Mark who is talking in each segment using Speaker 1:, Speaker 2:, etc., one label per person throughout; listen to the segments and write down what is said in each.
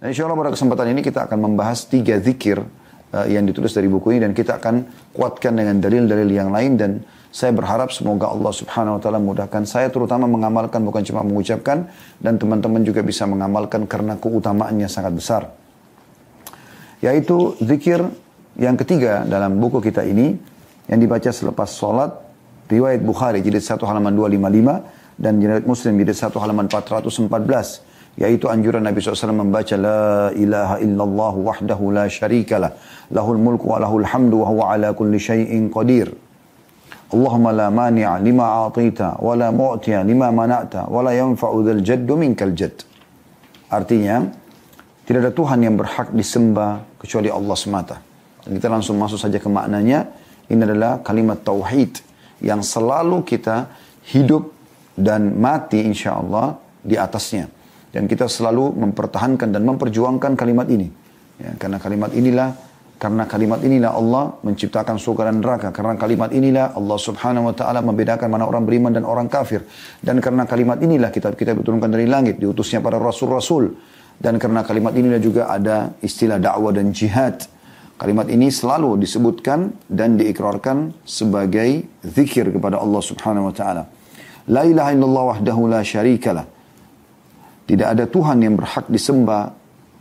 Speaker 1: Dan insya Allah pada kesempatan ini kita akan membahas tiga zikir uh, yang ditulis dari buku ini dan kita akan kuatkan dengan dalil-dalil yang lain dan saya berharap semoga Allah subhanahu wa ta'ala mudahkan saya terutama mengamalkan bukan cuma mengucapkan dan teman-teman juga bisa mengamalkan karena keutamaannya sangat besar. Yaitu zikir yang ketiga dalam buku kita ini yang dibaca selepas sholat riwayat Bukhari jilid 1 halaman 255 dan riwayat Muslim jilid 1 halaman 414 yaitu anjuran Nabi SAW membaca la ilaha illallah wahdahu la syarikalah lahul mulku wa lahul hamdu wa huwa ala kulli syai'in qadir Allahumma la mani'a lima a'tita wa la mu'tiya lima mana'ta wa la yanfa'u dhal jaddu minkal jadd. Artinya, tidak ada Tuhan yang berhak disembah kecuali Allah semata. Dan kita langsung masuk saja ke maknanya. Ini adalah kalimat tauhid yang selalu kita hidup dan mati insya Allah di atasnya. Dan kita selalu mempertahankan dan memperjuangkan kalimat ini. Ya, karena kalimat inilah karena kalimat inilah Allah menciptakan surga dan neraka. Karena kalimat inilah Allah subhanahu wa ta'ala membedakan mana orang beriman dan orang kafir. Dan karena kalimat inilah kitab kita diturunkan dari langit. Diutusnya para rasul-rasul. Dan karena kalimat inilah juga ada istilah dakwah dan jihad. Kalimat ini selalu disebutkan dan diikrarkan sebagai zikir kepada Allah subhanahu wa ta'ala. La ilaha illallah wahdahu la syarikalah. Tidak ada Tuhan yang berhak disembah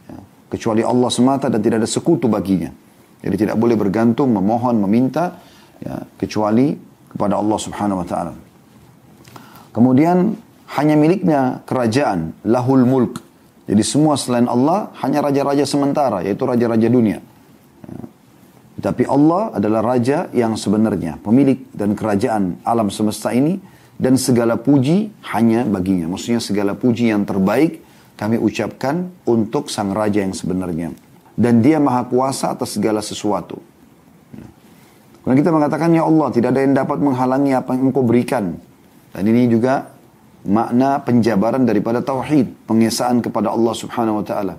Speaker 1: ya, kecuali Allah semata dan tidak ada sekutu baginya. Jadi tidak boleh bergantung, memohon, meminta ya, kecuali kepada Allah Subhanahu wa taala. Kemudian hanya miliknya kerajaan, lahul mulk. Jadi semua selain Allah hanya raja-raja sementara, yaitu raja-raja dunia. Ya. Tapi Allah adalah raja yang sebenarnya, pemilik dan kerajaan alam semesta ini dan segala puji hanya baginya. Maksudnya segala puji yang terbaik kami ucapkan untuk sang raja yang sebenarnya dan dia maha kuasa atas segala sesuatu. Kemudian kita mengatakan, Ya Allah, tidak ada yang dapat menghalangi apa yang engkau berikan. Dan ini juga makna penjabaran daripada tauhid, pengesaan kepada Allah subhanahu wa ta'ala.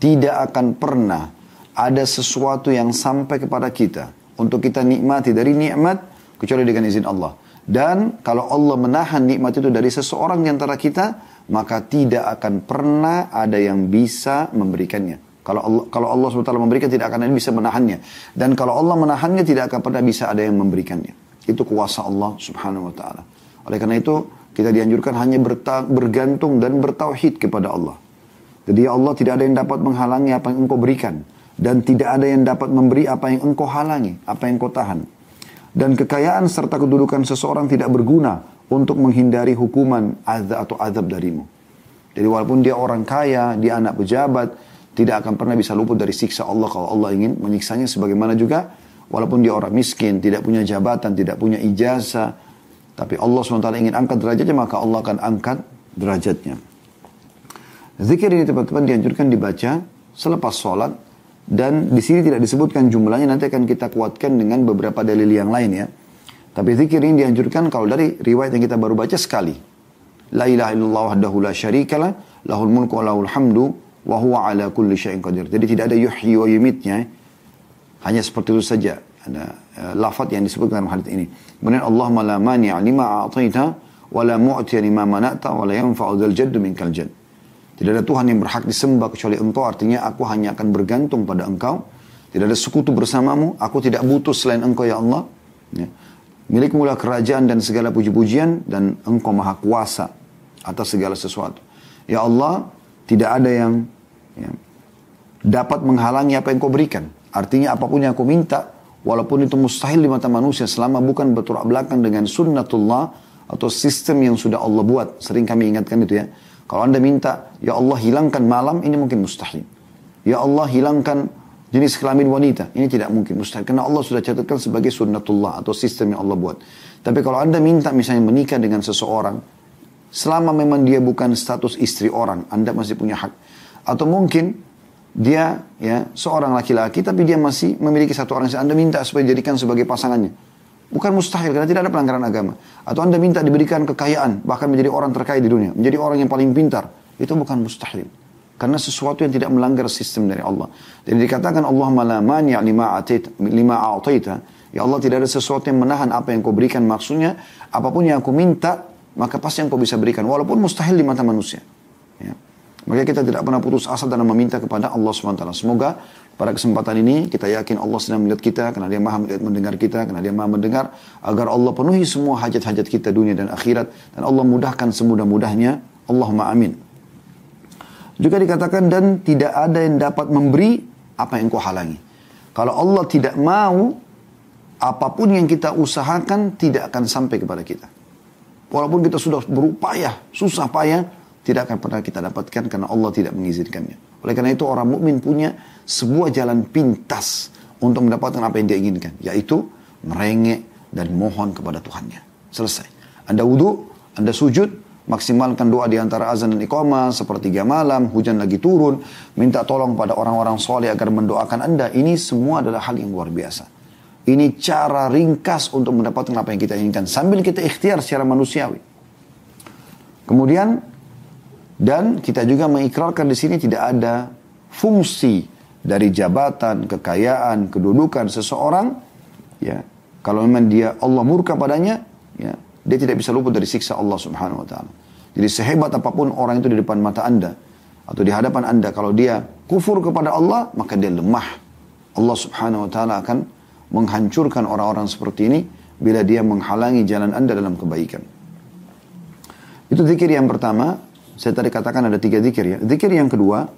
Speaker 1: Tidak akan pernah ada sesuatu yang sampai kepada kita untuk kita nikmati dari nikmat kecuali dengan izin Allah. Dan kalau Allah menahan nikmat itu dari seseorang di antara kita, maka tidak akan pernah ada yang bisa memberikannya. Kalau Allah, kalau Allah SWT memberikan tidak akan ada bisa menahannya. Dan kalau Allah menahannya tidak akan pernah bisa ada yang memberikannya. Itu kuasa Allah Subhanahu wa taala. Oleh karena itu kita dianjurkan hanya bergantung dan bertauhid kepada Allah. Jadi Allah tidak ada yang dapat menghalangi apa yang engkau berikan. Dan tidak ada yang dapat memberi apa yang engkau halangi, apa yang engkau tahan. Dan kekayaan serta kedudukan seseorang tidak berguna untuk menghindari hukuman azab atau azab darimu. Jadi walaupun dia orang kaya, dia anak pejabat, tidak akan pernah bisa luput dari siksa Allah kalau Allah ingin menyiksanya sebagaimana juga walaupun dia orang miskin, tidak punya jabatan, tidak punya ijazah, tapi Allah SWT ingin angkat derajatnya maka Allah akan angkat derajatnya. Zikir ini teman-teman dianjurkan dibaca selepas sholat dan di sini tidak disebutkan jumlahnya nanti akan kita kuatkan dengan beberapa dalil yang lain ya. Tapi zikir ini dianjurkan kalau dari riwayat yang kita baru baca sekali. La ilaha illallah wahdahu la syarikalah, lahul mulku wa lahul hamdu wa huwa ala kulli syai'in qadir. Jadi tidak ada yuhyi wa yumitnya. Hanya seperti itu saja. Ada uh, yang disebutkan dalam hadis ini. Kemudian Allah la mani'a lima a'taita wa la mu'tiya lima mana'ta wa la yanfa'u dzal jadd minkal jadd. Tidak ada Tuhan yang berhak disembah kecuali engkau. Artinya aku hanya akan bergantung pada engkau. Tidak ada sekutu bersamamu. Aku tidak butuh selain engkau ya Allah. Ya. Milikmu lah kerajaan dan segala puji-pujian. Dan engkau maha kuasa atas segala sesuatu. Ya Allah, tidak ada yang ya, dapat menghalangi apa yang kau berikan. Artinya apa pun yang kau minta, walaupun itu mustahil di mata manusia, selama bukan bertolak belakang dengan sunnatullah atau sistem yang sudah Allah buat. Sering kami ingatkan itu ya. Kalau anda minta, ya Allah hilangkan malam, ini mungkin mustahil. Ya Allah hilangkan jenis kelamin wanita, ini tidak mungkin mustahil. Karena Allah sudah catatkan sebagai sunnatullah atau sistem yang Allah buat. Tapi kalau anda minta misalnya menikah dengan seseorang, Selama memang dia bukan status istri orang, Anda masih punya hak. Atau mungkin dia ya seorang laki-laki tapi dia masih memiliki satu orang yang Anda minta supaya dijadikan sebagai pasangannya. Bukan mustahil karena tidak ada pelanggaran agama. Atau Anda minta diberikan kekayaan, bahkan menjadi orang terkaya di dunia, menjadi orang yang paling pintar. Itu bukan mustahil. Karena sesuatu yang tidak melanggar sistem dari Allah. Jadi dikatakan Allah la mani' lima atait lima a'taita. Ya Allah tidak ada sesuatu yang menahan apa yang kau berikan. Maksudnya apa pun yang aku minta maka pasti yang kau bisa berikan walaupun mustahil di mata manusia. Ya. Maka kita tidak pernah putus asa dalam meminta kepada Allah SWT. Semoga pada kesempatan ini kita yakin Allah sedang melihat kita karena dia maha melihat mendengar kita, karena dia maha mendengar agar Allah penuhi semua hajat-hajat kita dunia dan akhirat dan Allah mudahkan semudah-mudahnya. Allahumma amin. Juga dikatakan dan tidak ada yang dapat memberi apa yang kau halangi. Kalau Allah tidak mau apa pun yang kita usahakan tidak akan sampai kepada kita. Walaupun kita sudah berupaya, susah payah, tidak akan pernah kita dapatkan karena Allah tidak mengizinkannya. Oleh karena itu orang mukmin punya sebuah jalan pintas untuk mendapatkan apa yang dia inginkan, yaitu merengek dan mohon kepada Tuhannya. Selesai. Anda wudhu, Anda sujud, maksimalkan doa di antara azan dan iqamah, sepertiga malam, hujan lagi turun, minta tolong pada orang-orang soleh agar mendoakan Anda. Ini semua adalah hal yang luar biasa. Ini cara ringkas untuk mendapatkan apa yang kita inginkan. Sambil kita ikhtiar secara manusiawi. Kemudian dan kita juga mengikrarkan di sini tidak ada fungsi dari jabatan, kekayaan, kedudukan seseorang, ya. Kalau memang dia Allah murka padanya, ya, dia tidak bisa luput dari siksa Allah Subhanahu wa taala. Jadi sehebat apa pun orang itu di depan mata Anda atau di hadapan Anda kalau dia kufur kepada Allah, maka dia lemah. Allah Subhanahu wa taala akan menghancurkan orang-orang seperti ini bila dia menghalangi jalan Anda dalam kebaikan. Itu zikir yang pertama, saya tadi katakan ada tiga zikir ya. Zikir yang kedua,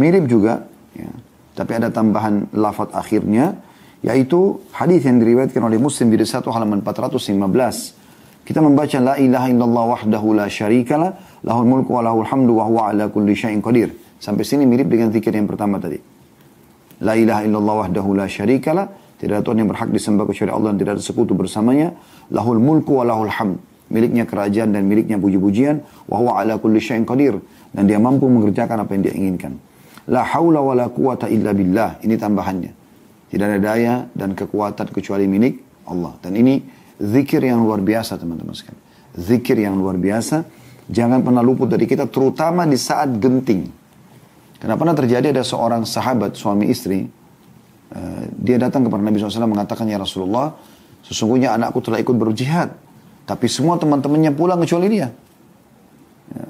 Speaker 1: mirip juga, ya, tapi ada tambahan lafaz akhirnya, yaitu hadis yang diriwayatkan oleh Muslim di satu halaman 415. Kita membaca la ilaha illallah wahdahu la syarikalah, lahul mulku wa lahul hamdu wa huwa ala kulli syai'in qadir. Sampai sini mirip dengan zikir yang pertama tadi. La ilaha illallah wahdahu la syarikalah, tidak ada Tuhan yang berhak disembah kecuali Allah dan tidak ada sekutu bersamanya. Lahul mulku wa lahul hamd miliknya kerajaan dan miliknya puji-pujian, wa ala kulli syai'in qadir dan dia mampu mengerjakan apa yang dia inginkan. La haula wa la quwata illa billah. Ini tambahannya. Tidak ada daya dan kekuatan kecuali milik Allah. Dan ini zikir yang luar biasa teman-teman sekalian. Zikir yang luar biasa. Jangan pernah luput dari kita terutama di saat genting. Karena pernah terjadi ada seorang sahabat suami istri. Uh, dia datang kepada Nabi SAW mengatakan, Ya Rasulullah, sesungguhnya anakku telah ikut berjihad. Tapi semua teman-temannya pulang kecuali dia. Ya.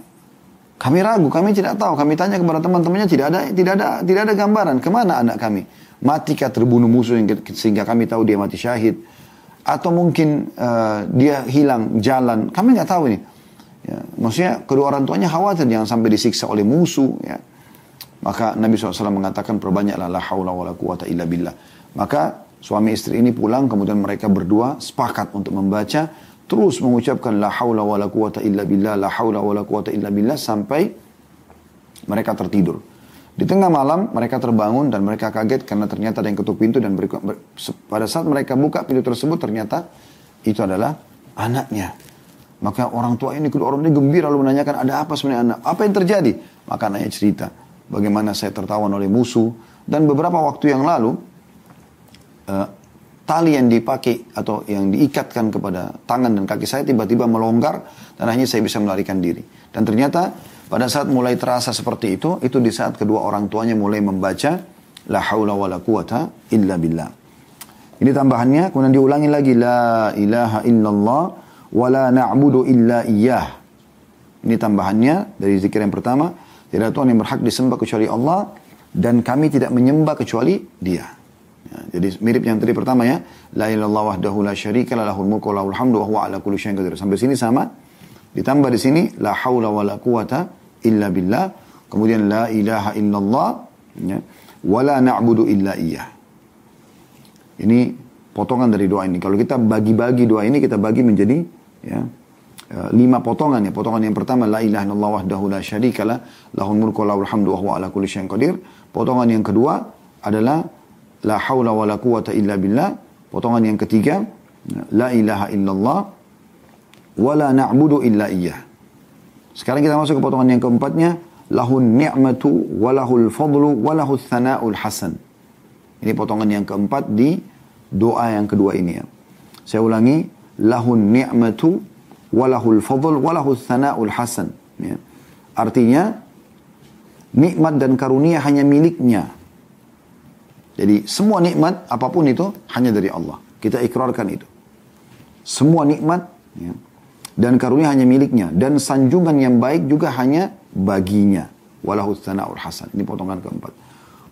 Speaker 1: Kami ragu, kami tidak tahu. Kami tanya kepada teman-temannya tidak ada tidak ada tidak ada gambaran ke mana anak kami. Matikah terbunuh musuh sehingga kami tahu dia mati syahid atau mungkin uh, dia hilang jalan. Kami nggak tahu ini. Ya, maksudnya kedua orang tuanya khawatir jangan sampai disiksa oleh musuh. Ya. Maka Nabi SAW mengatakan perbanyaklah la haula wa la quwata illa billah. Maka suami istri ini pulang kemudian mereka berdua sepakat untuk membaca terus mengucapkan la haula wala quwata illa billah, la haula wala quwata illa billah sampai mereka tertidur. Di tengah malam mereka terbangun dan mereka kaget karena ternyata ada yang ketuk pintu dan ber, ber, pada saat mereka buka pintu tersebut ternyata itu adalah anaknya. Maka orang tua ini kedua orang ini gembira lalu menanyakan ada apa sebenarnya anak? Apa yang terjadi? Maka anaknya cerita bagaimana saya tertawan oleh musuh dan beberapa waktu yang lalu uh, tali yang dipakai atau yang diikatkan kepada tangan dan kaki saya tiba-tiba melonggar dan akhirnya saya bisa melarikan diri. Dan ternyata pada saat mulai terasa seperti itu, itu di saat kedua orang tuanya mulai membaca la haula wala quwata illa billah. Ini tambahannya, kemudian diulangi lagi la ilaha illallah wala na'budu illa iyyah. Ini tambahannya dari zikir yang pertama, tidak Tuhan yang berhak disembah kecuali Allah dan kami tidak menyembah kecuali Dia. Ya, jadi mirip yang tadi pertama ya. La ilallah wahdahu la syarika la lahul mulku lahul hamdu wa huwa ala kulli syai'in qadir. Sampai sini sama. Ditambah di sini la haula wa la quwata illa billah. Kemudian la ilaha illallah ya. Wa la na'budu illa iyyah. Ini potongan dari doa ini. Kalau kita bagi-bagi doa ini kita bagi menjadi ya eh, lima potongan ya. Potongan yang pertama la ilaha illallah wahdahu la syarika la lahul mulku lahul hamdu wa huwa ala kulli syai'in qadir. Potongan yang kedua adalah la haula wa la quwata illa billah. Potongan yang ketiga, la ilaha illallah wa la na'budu illa iyyah. Sekarang kita masuk ke potongan yang keempatnya, lahun ni'matu wa lahul fadlu wa lahul thana'ul hasan. Ini potongan yang keempat di doa yang kedua ini ya. Saya ulangi, lahun ni'matu wa lahul fadl wa lahul thana'ul hasan. Ya. Artinya, nikmat dan karunia hanya miliknya jadi semua nikmat apa pun itu hanya dari Allah. Kita ikrarkan itu. Semua nikmat ya, dan karunia hanya miliknya dan sanjungan yang baik juga hanya baginya. walahu tsana'ul hasan. Ini potongan keempat.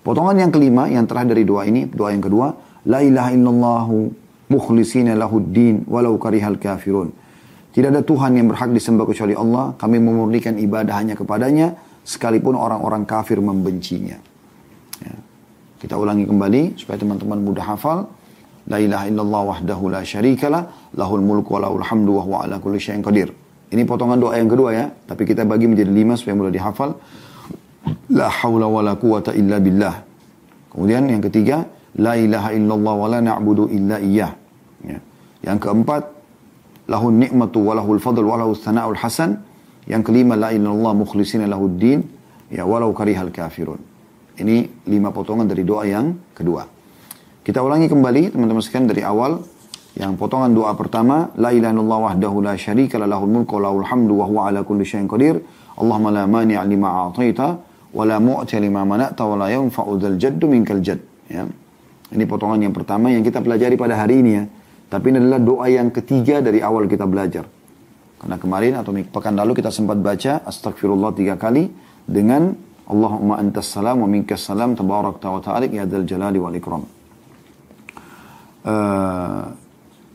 Speaker 1: Potongan yang kelima yang terakhir dari doa ini, doa yang kedua, la ilaha illallah mukhlisina lahuddin walau karihal kafirun. Tidak ada Tuhan yang berhak disembah kecuali Allah. Kami memurnikan ibadah hanya kepadanya, sekalipun orang-orang kafir membencinya. Ya. Kita ulangi kembali supaya teman-teman mudah hafal. La ilaha illallah wahdahu la syarikalah, lahul mulku wa lahul hamdu wa huwa ala kulli syai'in qadir. Ini potongan doa yang kedua ya, tapi kita bagi menjadi lima supaya mudah dihafal. La haula wa la quwata illa billah. Kemudian yang ketiga, la ilaha illallah wa la na'budu illa iyyah. Ya. Yang keempat, lahun nikmatu wa lahul fadl wa lahul thana'ul hasan. Yang kelima, la ilallah mukhlisina lahud din. Ya, walau karihal kafirun. Ini lima potongan dari doa yang kedua. Kita ulangi kembali teman-teman sekalian dari awal. Yang potongan doa pertama, La ilaha illallah wahdahu la syarika la lahul mulku wa lahul hamdu wa huwa ala kulli syai'in qadir. Allahumma la mani'a lima a'taita wa la mu'ti lima mana'ta wa la yanfa'u dzal jaddu minkal jadd. Ya. Ini potongan yang pertama yang kita pelajari pada hari ini ya. Tapi ini adalah doa yang ketiga dari awal kita belajar. Karena kemarin atau pekan lalu kita sempat baca astagfirullah tiga kali dengan Allahumma antas salam wa minkas salam tabarak wa ta'alik ya dal jalali wal ikram. Uh,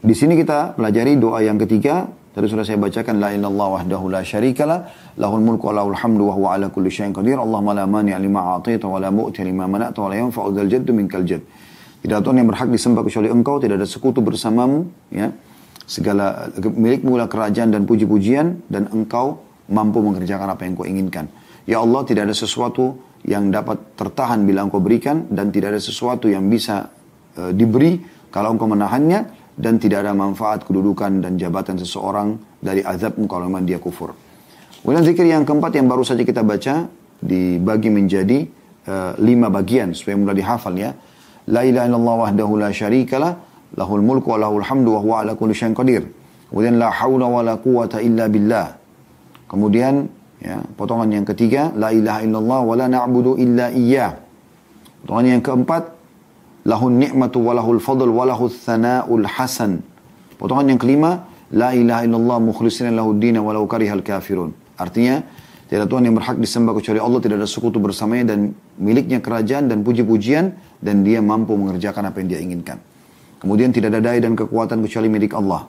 Speaker 1: di sini kita pelajari doa yang ketiga. Tadi sudah saya bacakan la ilallah wahdahu la syarikalah lahul mulku wa lahul hamdu wa huwa ala kulli syai'in qadir. Allahumma la mani'a lima a'taita wa la mu'ti lima mana'ta wa la yanfa'u dzal jaddu minkal jadd. Tidak ada Tuhan yang berhak disembah kecuali engkau, tidak ada sekutu bersamamu, ya. Segala milikmu lah kerajaan dan puji-pujian dan engkau mampu mengerjakan apa yang kau inginkan. Ya Allah, tidak ada sesuatu yang dapat tertahan bila engkau berikan dan tidak ada sesuatu yang bisa uh, diberi kalau engkau menahannya dan tidak ada manfaat kedudukan dan jabatan seseorang dari azabmu kalau memang dia kufur. Kemudian zikir yang keempat yang baru saja kita baca dibagi menjadi uh, lima bagian supaya mudah dihafal ya. La ilaha illallah wahdahu la syarikalah, lahul mulku wa lahul hamdu wa huwa ala kulli syai'in qadir. Kemudian la haula wa la quwata illa billah. Kemudian ya, potongan yang ketiga, la ilaha illallah wa la na'budu illa iyyah. Potongan yang keempat, lahun ni'matu wa lahul fadl wa lahul thana'ul hasan. Potongan yang kelima, la ilaha illallah mukhlisina lahud dina walau karihal kafirun. Artinya, tidak Tuhan yang berhak disembah kecuali Allah, tidak ada sekutu bersamanya dan miliknya kerajaan dan puji-pujian dan dia mampu mengerjakan apa yang dia inginkan. Kemudian tidak ada daya dan kekuatan kecuali milik Allah.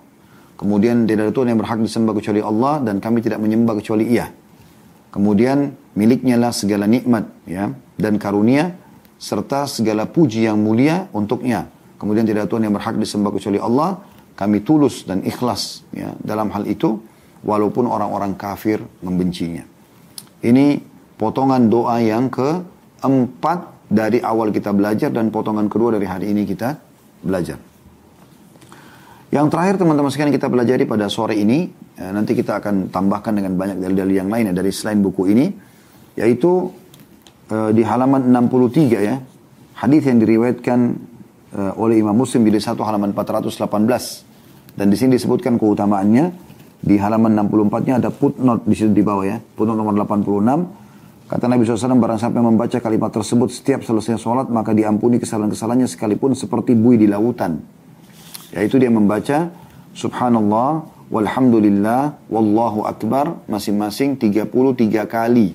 Speaker 1: Kemudian tidak ada Tuhan yang berhak disembah kecuali Allah dan kami tidak menyembah kecuali Ia. Kemudian miliknya lah segala nikmat ya dan karunia serta segala puji yang mulia untuknya. Kemudian tidak ada Tuhan yang berhak disembah kecuali Allah. Kami tulus dan ikhlas ya dalam hal itu walaupun orang-orang kafir membencinya. Ini potongan doa yang keempat dari awal kita belajar dan potongan kedua dari hari ini kita belajar. Yang terakhir teman-teman sekalian kita pelajari pada sore ini, ya, nanti kita akan tambahkan dengan banyak dalil-dalil yang lainnya dari selain buku ini, yaitu uh, di halaman 63 ya, hadis yang diriwayatkan uh, oleh Imam Muslim di satu halaman 418 dan di sini disebutkan keutamaannya di halaman 64-nya ada footnote di situ di bawah ya. Footnote nomor 86. Kata Nabi SAW, barang yang membaca kalimat tersebut setiap selesai sholat, maka diampuni kesalahan-kesalahannya sekalipun seperti bui di lautan. Yaitu dia membaca, Subhanallah, Walhamdulillah, Wallahu Akbar, masing-masing 33 kali.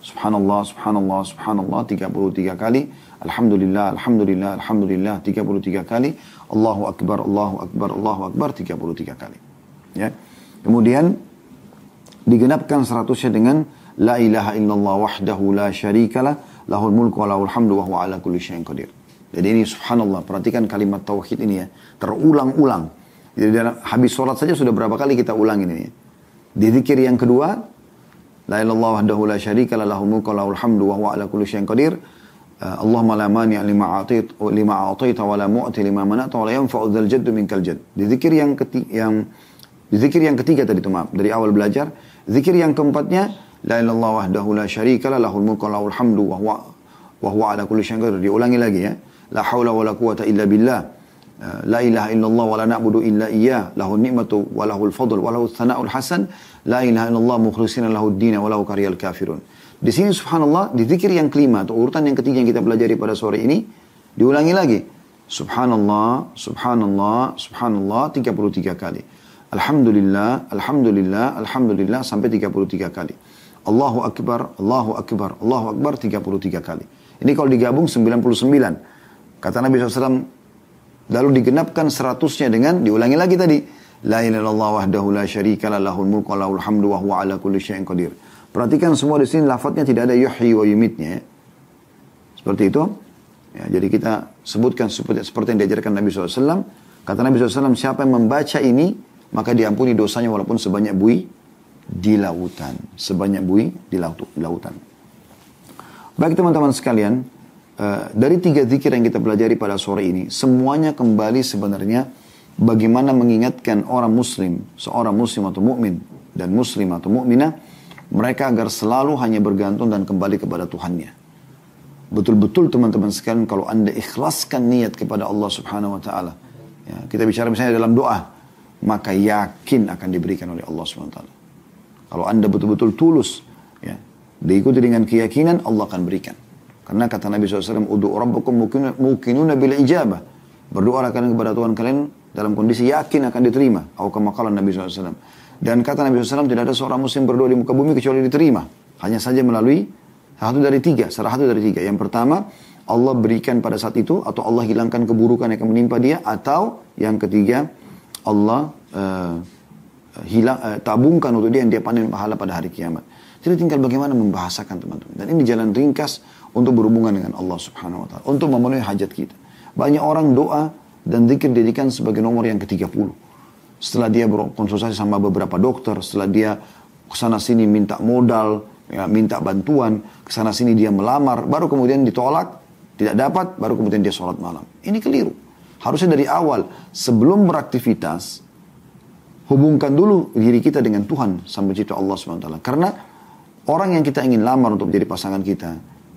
Speaker 1: Subhanallah, Subhanallah, Subhanallah, 33 kali. Alhamdulillah, Alhamdulillah, Alhamdulillah, 33 kali. Allahu Akbar, Allahu Akbar, Allahu Akbar, 33 kali. Ya. Kemudian digenapkan seratusnya dengan La ilaha illallah wahdahu la syarikalah lahul mulku wa lahul hamdu wa huwa ala kulli syai'in qadir. Jadi ini subhanallah, perhatikan kalimat tauhid ini ya, terulang-ulang. Jadi dalam habis sholat saja sudah berapa kali kita ulang ini ya. Di zikir yang kedua, La ilallah wahdahu la syarikalah lahul mulku wa lahul hamdu wa huwa ala kulli syai'in qadir. Uh, Allahumma la mani' lima atit lima atita wa la mu'ti lima manata wa la yanfa'u dzal jaddu minkal jadd. Di zikir yang ketiga yang Zikir yang ketiga tadi itu maaf, dari awal belajar. Zikir yang keempatnya, La ilallah wahdahu la syarika la lahul mulku lahul hamdu wa huwa wa huwa ala kulli syai'in qadir. Diulangi lagi ya. La haula wa la quwata illa billah. Uh, la ilaha illallah wa la na'budu illa iyyah. Lahul ni'matu wa lahul fadl wa lahul thana'ul hasan. La ilaha illallah mukhlisina lahud dina wa lahu kariyal kafirun. Di sini subhanallah, di zikir yang kelima atau urutan yang ketiga yang kita pelajari pada sore ini, diulangi lagi. Subhanallah, subhanallah, subhanallah 33 kali. Alhamdulillah, Alhamdulillah, Alhamdulillah sampai 33 kali. Allahu Akbar, Allahu Akbar, Allahu Akbar 33 kali. Ini kalau digabung 99. Kata Nabi SAW, lalu digenapkan seratusnya dengan, diulangi lagi tadi. La ilaha illallah wahdahu la syarika la lahul mulku lahul hamdu wa huwa ala kulli syai'in qadir. Perhatikan semua di sini lafadznya tidak ada yuhyi wa yumitnya. Ya. Seperti itu. Ya, jadi kita sebutkan seperti, seperti yang diajarkan Nabi SAW. Kata Nabi SAW, siapa yang membaca ini, maka diampuni dosanya walaupun sebanyak bui di lautan. Sebanyak bui di lautan. Baik teman-teman sekalian, uh, dari tiga zikir yang kita pelajari pada sore ini, semuanya kembali sebenarnya bagaimana mengingatkan orang muslim, seorang muslim atau mukmin dan muslim atau mukminah, mereka agar selalu hanya bergantung dan kembali kepada Tuhannya. Betul-betul teman-teman sekalian kalau anda ikhlaskan niat kepada Allah subhanahu wa ta'ala. Ya, kita bicara misalnya dalam doa. Maka yakin akan diberikan oleh Allah subhanahu wa ta'ala. Kalau anda betul-betul tulus. Ya, diikuti dengan keyakinan Allah akan berikan. Karena kata Nabi SAW, Udu rabbakum mukinuna bila ijabah. Berdoa kalian kepada Tuhan kalian dalam kondisi yakin akan diterima. Atau kemakalan Nabi SAW. Dan kata Nabi SAW, tidak ada seorang muslim berdoa di muka bumi kecuali diterima. Hanya saja melalui satu dari tiga, salah satu dari tiga. Yang pertama, Allah berikan pada saat itu, atau Allah hilangkan keburukan yang akan menimpa dia, atau yang ketiga, Allah uh, hilang, uh, tabungkan untuk dia yang dia panen pahala pada hari kiamat. Jadi tinggal bagaimana membahasakan teman-teman. Dan ini jalan ringkas untuk berhubungan dengan Allah subhanahu wa ta'ala. Untuk memenuhi hajat kita. Banyak orang doa dan zikir dijadikan sebagai nomor yang ke-30. Setelah dia berkonsultasi sama beberapa dokter, setelah dia ke sana sini minta modal, ya, minta bantuan, ke sana sini dia melamar, baru kemudian ditolak, tidak dapat, baru kemudian dia sholat malam. Ini keliru. Harusnya dari awal, sebelum beraktivitas, hubungkan dulu diri kita dengan Tuhan sampai cita Allah SWT. Karena orang yang kita ingin lamar untuk menjadi pasangan kita,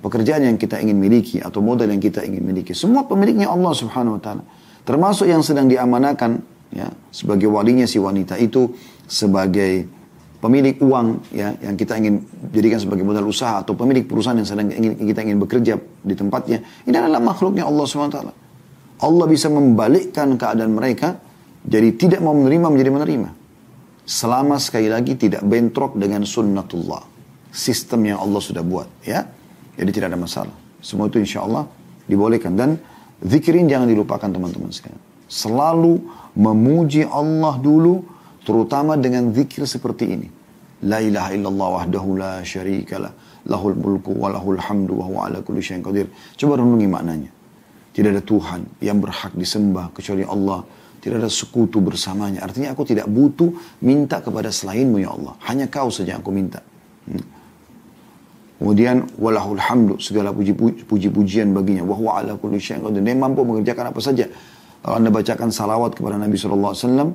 Speaker 1: pekerjaan yang kita ingin miliki atau modal yang kita ingin miliki, semua pemiliknya Allah Subhanahu wa taala. Termasuk yang sedang diamanakan ya sebagai walinya si wanita itu sebagai pemilik uang ya yang kita ingin jadikan sebagai modal usaha atau pemilik perusahaan yang sedang ingin kita ingin bekerja di tempatnya. Ini adalah makhluknya Allah SWT Allah bisa membalikkan keadaan mereka jadi tidak mau menerima menjadi menerima. Selama sekali lagi tidak bentrok dengan sunnatullah sistem yang Allah sudah buat ya jadi tidak ada masalah semua itu insya Allah dibolehkan dan zikirin jangan dilupakan teman-teman sekalian selalu memuji Allah dulu Terutama dengan zikir seperti ini. La ilaha illallah wahdahu la syarikalah. Lahul mulku wa lahul hamdu wa huwa ala kulli syai'in qadir. Coba renungi maknanya. Tidak ada Tuhan yang berhak disembah kecuali Allah. Tidak ada sekutu bersamanya. Artinya aku tidak butuh minta kepada selainmu ya Allah. Hanya kau saja aku minta. Hmm. Kemudian walahul hamdu segala puji-pujian baginya. Wa huwa ala kulli syai'in qadir. Dia mampu mengerjakan apa saja. Kalau anda bacakan salawat kepada Nabi SAW,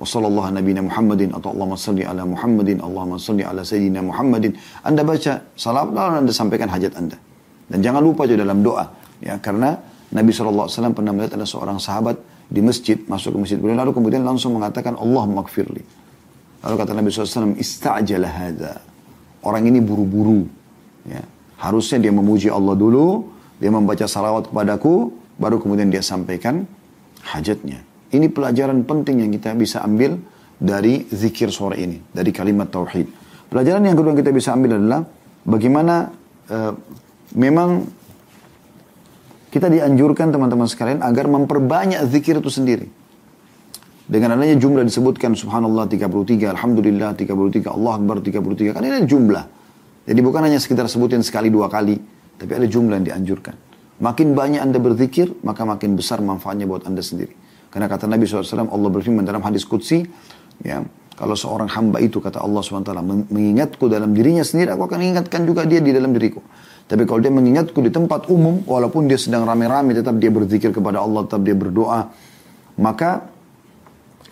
Speaker 1: Wassallallahu Nabi Muhammadin atau Allahumma salli ala Muhammadin, Allahumma salli ala Sayyidina Muhammadin. Anda baca salam lalu Anda sampaikan hajat Anda. Dan jangan lupa juga dalam doa. Ya, karena Nabi SAW pernah melihat ada seorang sahabat di masjid, masuk ke masjid lalu kemudian langsung mengatakan, Allah makfirli. Lalu kata Nabi SAW, ista'jala hadha. Orang ini buru-buru. Ya. Harusnya dia memuji Allah dulu, dia membaca salawat kepadaku, baru kemudian dia sampaikan hajatnya. Ini pelajaran penting yang kita bisa ambil dari zikir sore ini, dari kalimat tauhid. Pelajaran yang kedua yang kita bisa ambil adalah bagaimana uh, memang kita dianjurkan teman-teman sekalian agar memperbanyak zikir itu sendiri. Dengan adanya jumlah disebutkan subhanallah 33, alhamdulillah 33, Allah akbar 33. Kan ini jumlah. Jadi bukan hanya sekitar sebutin sekali dua kali, tapi ada jumlah yang dianjurkan. Makin banyak Anda berzikir, maka makin besar manfaatnya buat Anda sendiri. Karena kata Nabi SAW, Allah berfirman dalam hadis Qudsi, ya, kalau seorang hamba itu, kata Allah SWT, mengingatku dalam dirinya sendiri, aku akan ingatkan juga dia di dalam diriku. Tapi kalau dia mengingatku di tempat umum, walaupun dia sedang rame-rame, tetap dia berzikir kepada Allah, tetap dia berdoa, maka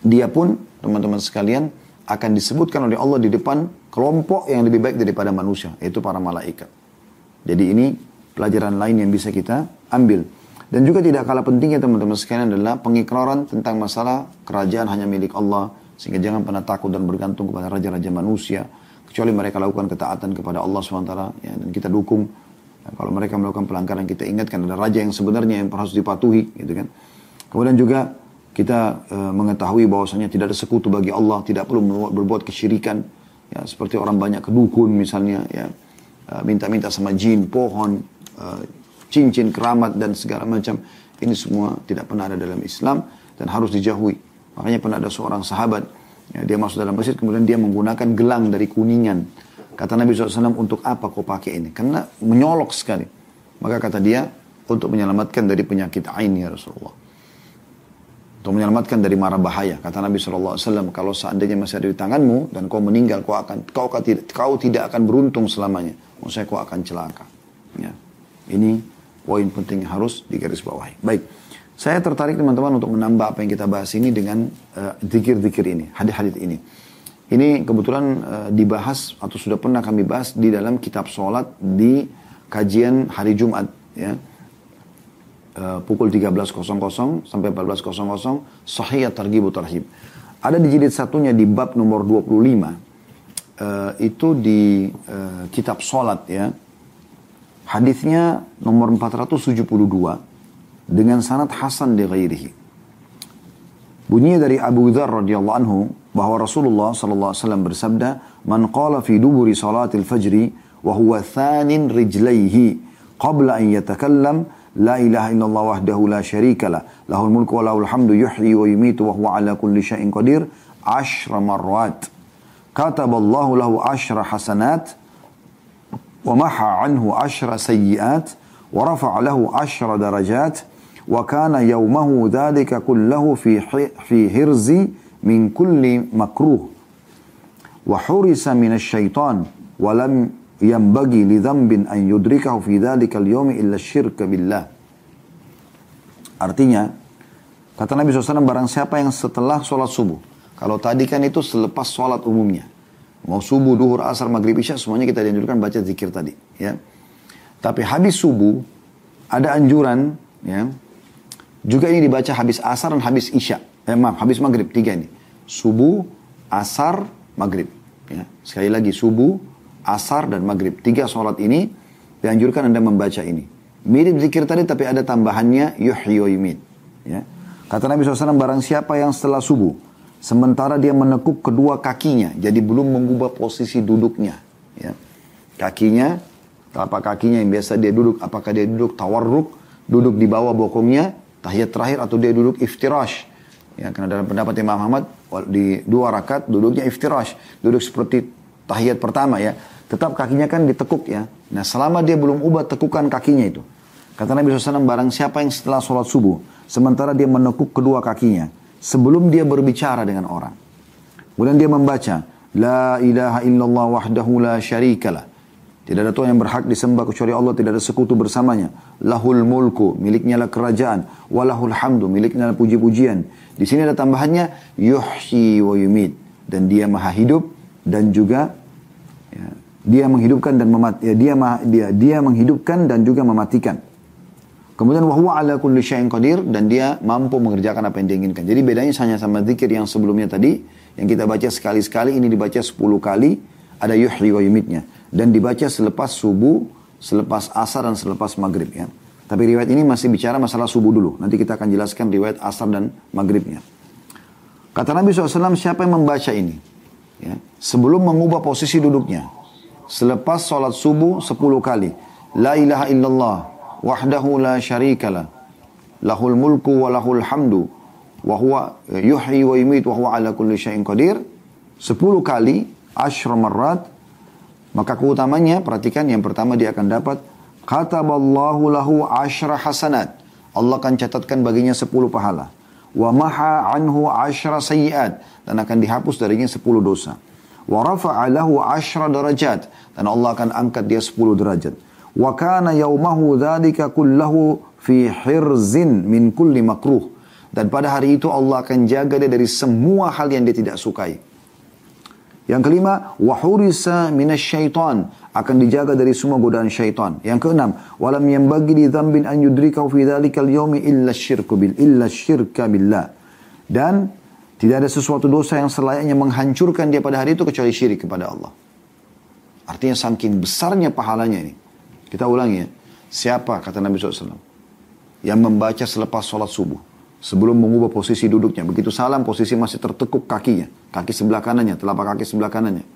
Speaker 1: dia pun, teman-teman sekalian, akan disebutkan oleh Allah di depan kelompok yang lebih baik daripada manusia, yaitu para malaikat. Jadi ini pelajaran lain yang bisa kita ambil. Dan juga tidak kalah pentingnya teman-teman sekalian adalah pengikraran tentang masalah kerajaan hanya milik Allah. Sehingga jangan pernah takut dan bergantung kepada raja-raja manusia. Kecuali mereka lakukan ketaatan kepada Allah SWT. Ya, dan kita dukung. Ya, kalau mereka melakukan pelanggaran kita ingatkan ada raja yang sebenarnya yang harus dipatuhi. Gitu kan. Kemudian juga kita e, mengetahui bahwasanya tidak ada sekutu bagi Allah. Tidak perlu berbuat kesyirikan. ya seperti orang banyak kedukun misalnya ya uh, minta-minta sama jin, pohon, uh, cincin, keramat dan segala macam. Ini semua tidak pernah ada dalam Islam dan harus dijauhi. Makanya pernah ada seorang sahabat, ya, dia masuk dalam masjid kemudian dia menggunakan gelang dari kuningan. Kata Nabi SAW, untuk apa kau pakai ini? Karena menyolok sekali. Maka kata dia, untuk menyelamatkan dari penyakit ain ya Rasulullah. Untuk menyelamatkan dari marah bahaya. Kata Nabi SAW, kalau seandainya masih ada di tanganmu dan kau meninggal, kau akan kau, kau, kau tidak akan beruntung selamanya. Maksudnya kau akan celaka. Ya. Ini poin penting yang harus digarisbawahi. Baik. Saya tertarik teman-teman untuk menambah apa yang kita bahas ini dengan zikir-zikir uh, ini, hadis-hadis ini. Ini kebetulan uh, dibahas atau sudah pernah kami bahas di dalam kitab sholat di kajian hari Jumat ya. Uh, pukul 13.00 sampai 14.00 Sahih Targhib Tarhib. Ada di jilid satunya di bab nomor 25 uh, itu di uh, kitab sholat ya. Hadisnya nomor 472 dengan sanad hasan di ghairihi. Bunyinya dari Abu Dhar radhiyallahu anhu bahwa Rasulullah sallallahu alaihi wasallam bersabda, "Man qala fi duburi salatil fajri wa huwa thanin rijlaihi qabla an yatakallam لا إله إلا الله وحده لا شريك له. له الملك وله الحمد يحيي ويميت وهو على كل شيء قدير. عشر مرات كتب الله له عشر حسنات ومحى عنه عشر سيئات ورفع له عشر درجات وكان يومه ذلك كله في في هرز من كل مكروه. وحرس من الشيطان ولم yambagi li dhambin an yudrikahu fi dzalikal yaumi illa syirka billah. Artinya, kata Nabi SAW, barang siapa yang setelah sholat subuh. Kalau tadi kan itu selepas sholat umumnya. Mau subuh, duhur, asar, maghrib, isya, semuanya kita dianjurkan baca zikir tadi. Ya. Tapi habis subuh, ada anjuran, ya, juga ini dibaca habis asar dan habis isya. Eh, maaf, habis maghrib, tiga ini. Subuh, asar, maghrib. Ya. Sekali lagi, subuh, asar, dan maghrib. Tiga sholat ini dianjurkan Anda membaca ini. Mirip zikir tadi tapi ada tambahannya yuhyi yumid. Ya. Kata Nabi SAW, barang siapa yang setelah subuh, sementara dia menekuk kedua kakinya, jadi belum mengubah posisi duduknya. Ya. Kakinya, telapak kakinya yang biasa dia duduk, apakah dia duduk tawarruk, duduk di bawah bokongnya, tahiyat terakhir atau dia duduk iftirash. Ya, karena dalam pendapat Imam Ahmad di dua rakaat duduknya iftirash, duduk seperti tahiyat pertama ya. Tetap kakinya kan ditekuk ya. Nah selama dia belum ubah tekukan kakinya itu. Kata Nabi SAW, barang siapa yang setelah sholat subuh, sementara dia menekuk kedua kakinya, sebelum dia berbicara dengan orang. Kemudian dia membaca, La ilaha illallah wahdahu la syarikalah. Tidak ada Tuhan yang berhak disembah kecuali Allah, tidak ada sekutu bersamanya. Lahul mulku, miliknya lah kerajaan. Walahul hamdu, miliknya lah puji-pujian. Di sini ada tambahannya, yuhyi wa yumid. Dan dia maha hidup dan juga ya, dia menghidupkan dan memat ya, dia, dia dia menghidupkan dan juga mematikan. Kemudian wahwa ala kulli syai'in qadir dan dia mampu mengerjakan apa yang diinginkan. Jadi bedanya hanya sama zikir yang sebelumnya tadi yang kita baca sekali-sekali ini dibaca 10 kali ada yuhyi wa yumidnya dan dibaca selepas subuh, selepas asar dan selepas maghrib ya. Tapi riwayat ini masih bicara masalah subuh dulu. Nanti kita akan jelaskan riwayat asar dan maghribnya. Kata Nabi SAW, siapa yang membaca ini? Ya, sebelum mengubah posisi duduknya. Selepas sholat subuh 10 kali. La ilaha illallah. Wahdahu la syarikalah. Lahul mulku wa lahul hamdu. Wa huwa yuhyi wa yumit wa huwa ala kulli syai'in qadir. 10 kali. Ashra marrat maka keutamanya perhatikan yang pertama dia akan dapat kataballahu lahu asyra hasanat. Allah akan catatkan baginya 10 pahala. Wa maha anhu asyra sayiat dan akan dihapus darinya 10 dosa. Rafa'a lahu asyra darajat dan Allah akan angkat dia 10 derajat. Wa kana yaumahu dzalika kullahu fi hirzin min. Dan pada hari itu Allah akan jaga dia dari semua hal yang dia tidak sukai. Yang kelima, wahurisa minasyaitan akan dijaga dari semua godaan syaitan. Yang keenam, walam yang bagi di an yudrikau fi dzalikal yaumi illa syirku bil illa syirka billah. Dan tidak ada sesuatu dosa yang selayaknya menghancurkan dia pada hari itu kecuali syirik kepada Allah. Artinya saking besarnya pahalanya ini. Kita ulangi ya. Siapa kata Nabi SAW yang membaca selepas sholat subuh sebelum mengubah posisi duduknya. Begitu salam posisi masih tertekuk kakinya, kaki sebelah kanannya, telapak kaki sebelah kanannya.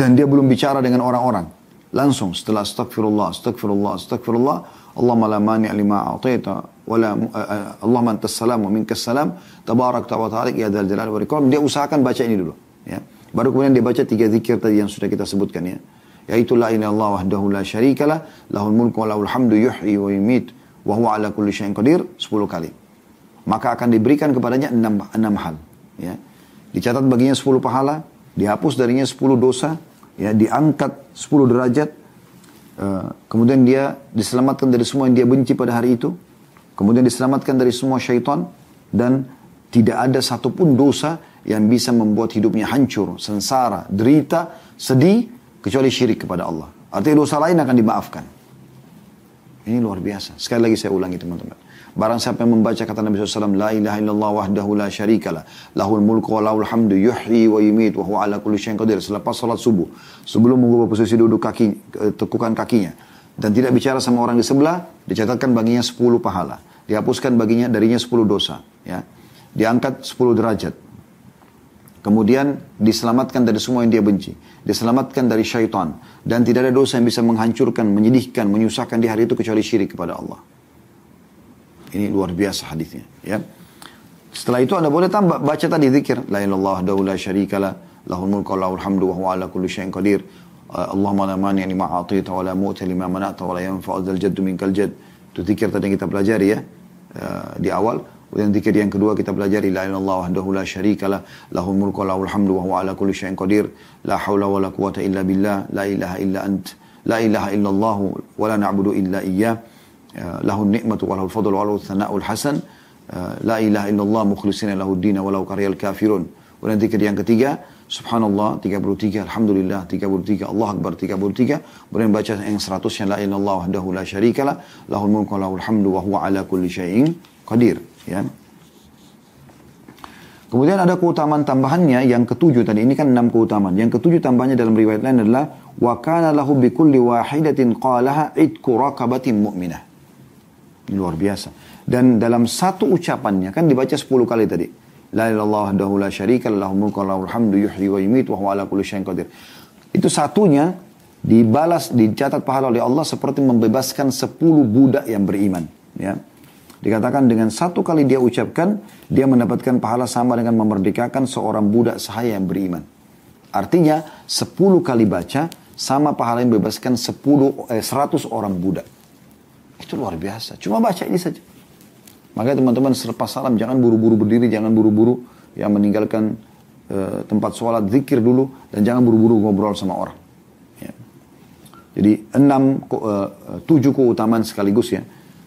Speaker 1: dan dia belum bicara dengan orang-orang. Langsung setelah astagfirullah, astagfirullah, astagfirullah, Allahumma la mani' lima a'taita wala uh, Allahumma antas salam wa minkas salam tabarak wa ta'ala ya dzal jalali wal ikram. Dia usahakan baca ini dulu ya. Baru kemudian dia baca tiga zikir tadi yang sudah kita sebutkan ya. Yaitu la ilaha illallah wahdahu la syarikalah lahul mulku wa lahul hamdu yuhyi wa yumit wa huwa ala kulli syai'in qadir 10 kali. Maka akan diberikan kepadanya enam, enam hal ya. Dicatat baginya 10 pahala dihapus darinya 10 dosa ya. Diangkat 10 derajat uh, kemudian dia diselamatkan dari semua yang dia benci pada hari itu Kemudian diselamatkan dari semua syaitan dan tidak ada satupun dosa yang bisa membuat hidupnya hancur, sengsara, derita, sedih, kecuali syirik kepada Allah. Artinya dosa lain akan dimaafkan. Ini luar biasa. Sekali lagi saya ulangi teman-teman. Barang siapa yang membaca kata Nabi SAW, La ilaha illallah wahdahu la syarikalah, lahul mulku wa lahul hamdu, yuhyi wa yumit, wa huwa ala kulli syai'in qadir. Selepas salat subuh, sebelum mengubah posisi duduk kaki, tekukan kakinya, dan tidak bicara sama orang di sebelah, dicatatkan baginya 10 pahala. Dihapuskan baginya darinya 10 dosa. Ya. Diangkat 10 derajat. Kemudian diselamatkan dari semua yang dia benci. Diselamatkan dari syaitan. Dan tidak ada dosa yang bisa menghancurkan, menyedihkan, menyusahkan di hari itu kecuali syirik kepada Allah. Ini luar biasa hadisnya. Ya. Setelah itu anda boleh tambah baca tadi zikir la ilallah daula syarikalah lahul mulku lahul hamdu wa huwa ala kulli syai'in qadir Allahumma la mani lima a'tita wa la mu'ta lima mana'ta wa la yanfa'u jaddu minkal jadd. Itu zikir tadi yang kita pelajari ya uh, di awal. Kemudian zikir yang kedua kita pelajari la ilaha illallah wahdahu la syarikalah lahul mulku wa lahul hamdu wa huwa ala kulli syai'in qadir. La haula wa la quwata illa billah. La ilaha illa ant. La ilaha illallah wa la na'budu illa iyyah. Uh, lahul ni'matu wa lahul fadlu wa lahul thana'ul hasan. La ilaha illallah mukhlisina lahu dina walau karyal kafirun. Kemudian zikir yang ketiga, Subhanallah 33, Alhamdulillah 33, Allah Akbar 33. Kemudian baca yang 100 yang la ilallah wahdahu la syarikalah, lahul mulku lahul hamdu wa huwa ala kulli syai'in qadir. Ya. Kemudian ada keutamaan tambahannya yang ketujuh tadi ini kan enam keutamaan. Yang ketujuh tambahannya dalam riwayat lain adalah wa kana lahu bi wahidatin qalaha idku raqabatin mu'minah. Ini luar biasa. Dan dalam satu ucapannya kan dibaca 10 kali tadi. La ilallah wahdahu la syarika lahu mulku lahul hamdu yuhyi wa yumit wa huwa ala kulli syai'in qadir. Itu satunya dibalas dicatat pahala oleh Allah seperti membebaskan 10 budak yang beriman, ya. Dikatakan dengan satu kali dia ucapkan, dia mendapatkan pahala sama dengan memerdekakan seorang budak sahaya yang beriman. Artinya 10 kali baca sama pahala yang membebaskan 10 eh, 100 orang budak. Itu luar biasa. Cuma baca ini saja. Makanya teman-teman selepas salam jangan buru-buru berdiri, jangan buru-buru yang meninggalkan uh, tempat sholat, zikir dulu, dan jangan buru-buru ngobrol sama orang. Ya. Jadi enam, uh, tujuh keutamaan sekaligus ya.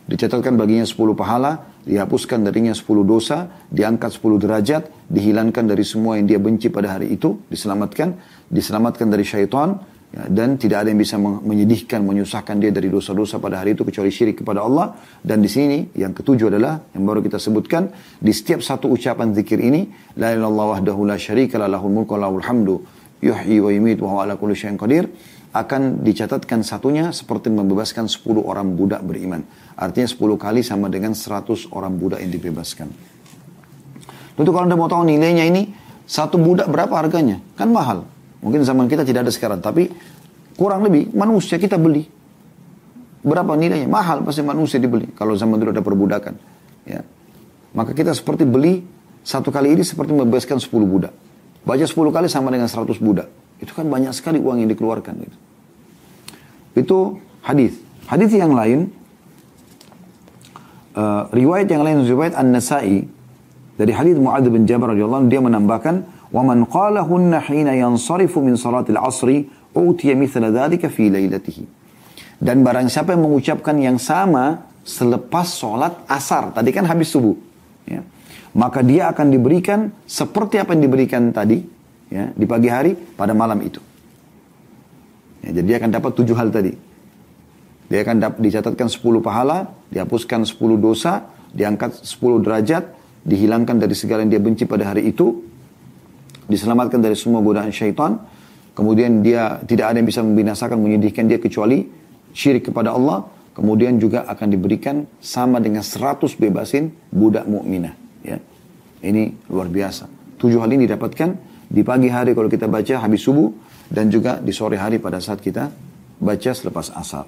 Speaker 1: Dicatatkan baginya sepuluh pahala, dihapuskan darinya sepuluh dosa, diangkat sepuluh derajat, dihilangkan dari semua yang dia benci pada hari itu, diselamatkan, diselamatkan dari syaitan, Ya, dan tidak ada yang bisa menyedihkan, menyusahkan dia dari dosa-dosa pada hari itu kecuali syirik kepada Allah. Dan di sini yang ketujuh adalah yang baru kita sebutkan di setiap satu ucapan zikir ini la ilaha wahdahu la syarika lahul mulku lahul hamdu yuhyi wa yumiit wa huwa ala kulli syai'in qadir akan dicatatkan satunya seperti membebaskan 10 orang budak beriman. Artinya 10 kali sama dengan 100 orang budak yang dibebaskan. Tentu kalau Anda mau tahu nilainya ini, satu budak berapa harganya? Kan mahal. Mungkin zaman kita tidak ada sekarang, tapi kurang lebih manusia kita beli. Berapa nilainya? Mahal pasti manusia dibeli. Kalau zaman dulu ada perbudakan. Ya. Maka kita seperti beli satu kali ini seperti membebaskan 10 budak. Baca 10 kali sama dengan 100 budak. Itu kan banyak sekali uang yang dikeluarkan. Gitu. Itu hadis. Hadis yang lain, uh, riwayat yang lain, riwayat An-Nasai, dari hadis Mu'adz bin Jabal radhiyallahu dia menambahkan, ومن قالهن حين ينصرف من صلاة العصر أوتي مثل ذلك في ليلته dan barang siapa yang mengucapkan yang sama selepas sholat asar tadi kan habis subuh ya. maka dia akan diberikan seperti apa yang diberikan tadi ya, di pagi hari pada malam itu ya, jadi dia akan dapat tujuh hal tadi dia akan dapat, dicatatkan sepuluh pahala dihapuskan sepuluh dosa diangkat sepuluh derajat dihilangkan dari segala yang dia benci pada hari itu diselamatkan dari semua godaan syaitan. Kemudian dia tidak ada yang bisa membinasakan, menyedihkan dia kecuali syirik kepada Allah. Kemudian juga akan diberikan sama dengan 100 bebasin budak mukminah. Ya. Ini luar biasa. Tujuh hal ini didapatkan di pagi hari kalau kita baca habis subuh. dan juga di sore hari pada saat kita baca selepas asar.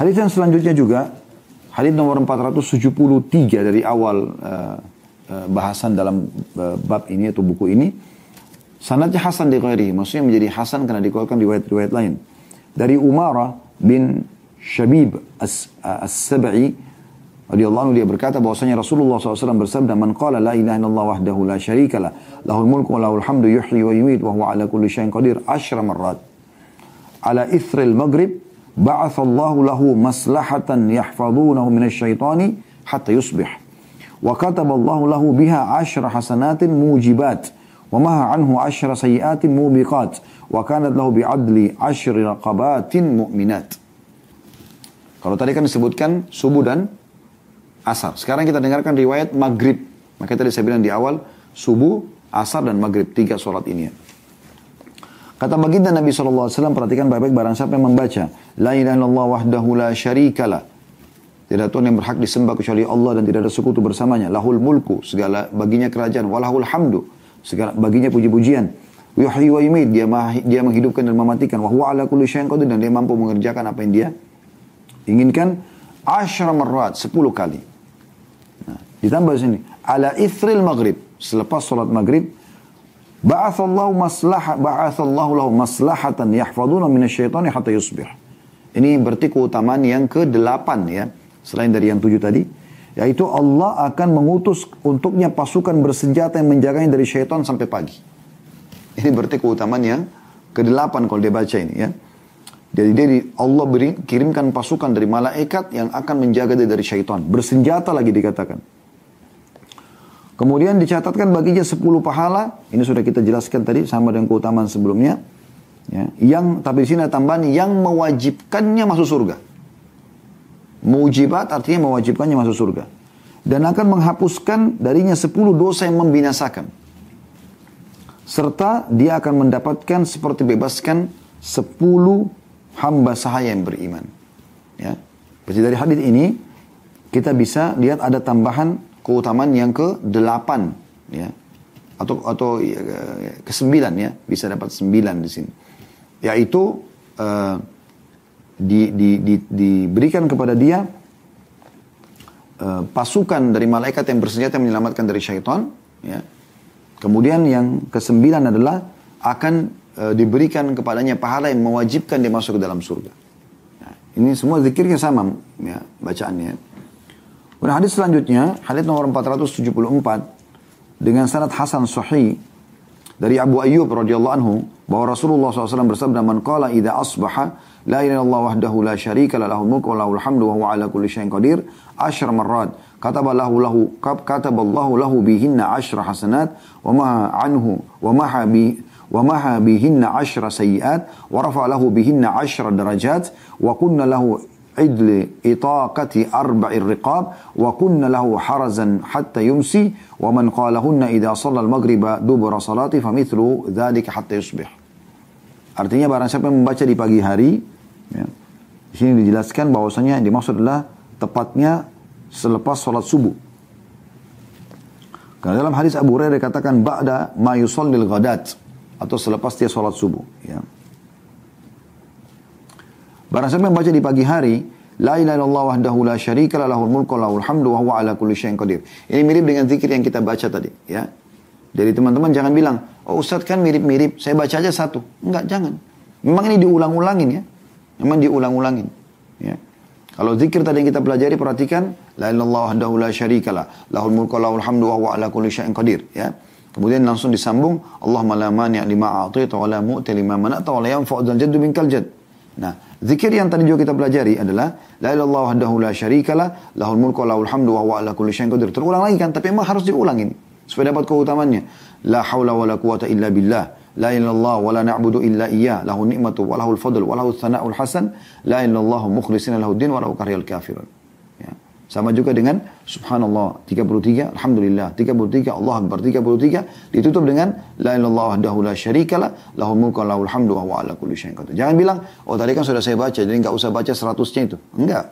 Speaker 1: Hadis yang selanjutnya juga hadis nomor 473 dari awal uh, bahasan dalam uh, bab ini atau buku ini sanadnya Hasan di ghairi, maksudnya menjadi Hasan karena dikeluarkan riwayat-riwayat lain. Dari Umara bin Shabib As-Sab'i radhiyallahu anhu dia berkata bahwasanya Rasulullah SAW bersabda man qala la ilaha illallah wahdahu la syarika la lahul mulku wa lahul hamdu yuhyi wa yumiit wa huwa ala kulli syai'in qadir asyra marrat ala ithril maghrib ba'atha Allah lahu maslahatan yahfazunahu min asyaitani hatta yusbih wa kataba Allah lahu biha asyra hasanatin mujibat wa maha anhu asyra sayiatin mubiqat wa kanat lahu bi'adli mu'minat kalau tadi kan disebutkan subuh dan asar. Sekarang kita dengarkan riwayat maghrib. Maka tadi saya bilang di awal, subuh, asar, dan maghrib. Tiga sholat ini. Kata baginda Nabi SAW, perhatikan baik-baik barang siapa yang membaca. La ilaha illallah wahdahu la syarikalah. Tidak Tuhan yang berhak disembah kecuali Allah dan tidak ada sekutu bersamanya. Lahul mulku, segala baginya kerajaan. Walahul hamdu, segala baginya puji-pujian. Yuhyi wa yumid, dia, dia menghidupkan dan mematikan. Wa ala kulli syai'in qadir dan dia mampu mengerjakan apa yang dia inginkan. Asyra marrat, sepuluh kali. Ditambah sini, ala ithril maghrib, selepas solat maghrib, ba'athallahu maslaha ba'athallahu lahu maslahatan yahfaduna minasyaitani hatta yusbih. Ini berarti keutamaan yang ke-8 ya, selain dari yang tujuh tadi, yaitu Allah akan mengutus untuknya pasukan bersenjata yang menjaganya dari syaitan sampai pagi. Ini berarti keutamaan yang ke-8 kalau dia baca ini ya. Jadi dia Allah beri, kirimkan pasukan dari malaikat yang akan menjaga dia dari syaitan. Bersenjata lagi dikatakan. Kemudian dicatatkan baginya 10 pahala. Ini sudah kita jelaskan tadi sama dengan keutamaan sebelumnya. Ya, yang tapi di sini ada tambahan yang mewajibkannya masuk surga. Mujibat artinya mewajibkannya masuk surga. Dan akan menghapuskan darinya 10 dosa yang membinasakan. Serta dia akan mendapatkan seperti bebaskan 10 hamba sahaya yang beriman. Ya. Jadi dari hadis ini kita bisa lihat ada tambahan keutamaan yang ke-8 ya. Atau atau ya, ke-9 ya, bisa dapat 9 di sini. Yaitu uh, di, di, di, diberikan kepada dia uh, pasukan dari malaikat yang bersenjata menyelamatkan dari syaitan ya. Kemudian yang kesembilan adalah akan uh, diberikan kepadanya pahala yang mewajibkan dia masuk ke dalam surga. Nah, ini semua zikirnya sama ya, bacaannya. Kemudian hadis selanjutnya, hadis nomor 474 dengan sanad Hasan Sahih dari Abu Ayyub radhiyallahu anhu bahwa Rasulullah SAW bersabda man qala idza asbaha la ilaha illallah wahdahu la syarika la lahul mulku wa lahul hamdu wa huwa ala kulli syai'in qadir asyar marrat kataba lahu lahu kataballahu lahu bihinna asyra hasanat wa ma anhu wa maha bi wa maha bihinna asyra sayiat wa rafa lahu bihinna asyra darajat wa kunna lahu عدل إطاقة أربع الرقاب وكن له حرزا حتى يمسي ومن قالهن إذا صلى المغرب دبر صلاة فمثل ذلك حتى يصبح Artinya barang siapa yang membaca di pagi hari, ya, di sini dijelaskan bahwasanya yang dimaksud adalah tepatnya selepas sholat subuh. Karena dalam hadis Abu Hurairah dikatakan ba'da ma yusallil ghadat atau selepas dia sholat subuh. Ya. Barang siapa yang baca di pagi hari, La ilaha illallah wahdahu la syarika la lahul mulku lahul hamdu wa huwa ala kulli syai'in qadir. Ini mirip dengan zikir yang kita baca tadi, ya. Jadi teman-teman jangan bilang, "Oh, Ustaz kan mirip-mirip, saya baca aja satu." Enggak, jangan. Memang ini diulang-ulangin ya. Memang diulang-ulangin, ya. Kalau zikir tadi yang kita pelajari perhatikan, la ilaha illallah wahdahu la syarika la lahul mulku lahul hamdu wa ala kulli syai'in qadir, ya. Kemudian langsung disambung, Allahumma la mani' lima a'taita wa la mu'ti lima mana'ta wa la yanfa'u jaddu minkal jadd. Nah, zikir yang tadi juga kita pelajari adalah la ilaha wahdahu la syarikalah, lahul mulku lahul hamdu wa huwa ala kulli syai'in qadir. Terulang lagi kan, tapi memang harus diulang ini supaya dapat keutamannya. La haula wa la quwata illa billah. La ilallah wa la na'budu illa iyyah. Lahu ni'matu wa lahul fadl wa lahu thana'ul hasan. La ilallah mukhlishina lahu din wa lahu karihal kafirun. Sama juga dengan subhanallah 33, alhamdulillah 33, Allah akbar 33 ditutup dengan la ilallah wahdahu la syarikalah lahul mulku lahul hamdu wa ala kulli syai'in qadir. Jangan bilang, oh tadi kan sudah saya baca jadi nggak usah baca 100-nya itu. Enggak.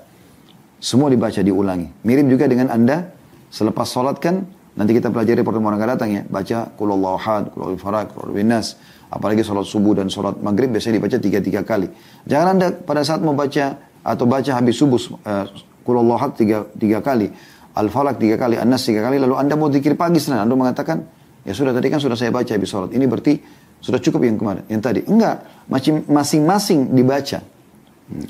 Speaker 1: Semua dibaca diulangi. Mirip juga dengan Anda selepas sholat kan Nanti kita pelajari pertemuan akan datang ya. Baca kulallahu ahad, kulallahu farad, kulallahu nas. Apalagi sholat subuh dan sholat maghrib biasanya dibaca tiga-tiga kali. Jangan anda pada saat membaca atau baca habis subuh uh, kulallahu ahad tiga, tiga kali. Al-Falak tiga kali, An-Nas tiga kali. Lalu anda mau zikir pagi senin. Anda mengatakan, ya sudah tadi kan sudah saya baca habis sholat. Ini berarti sudah cukup yang kemarin, yang tadi. Enggak, masing-masing dibaca. Hmm.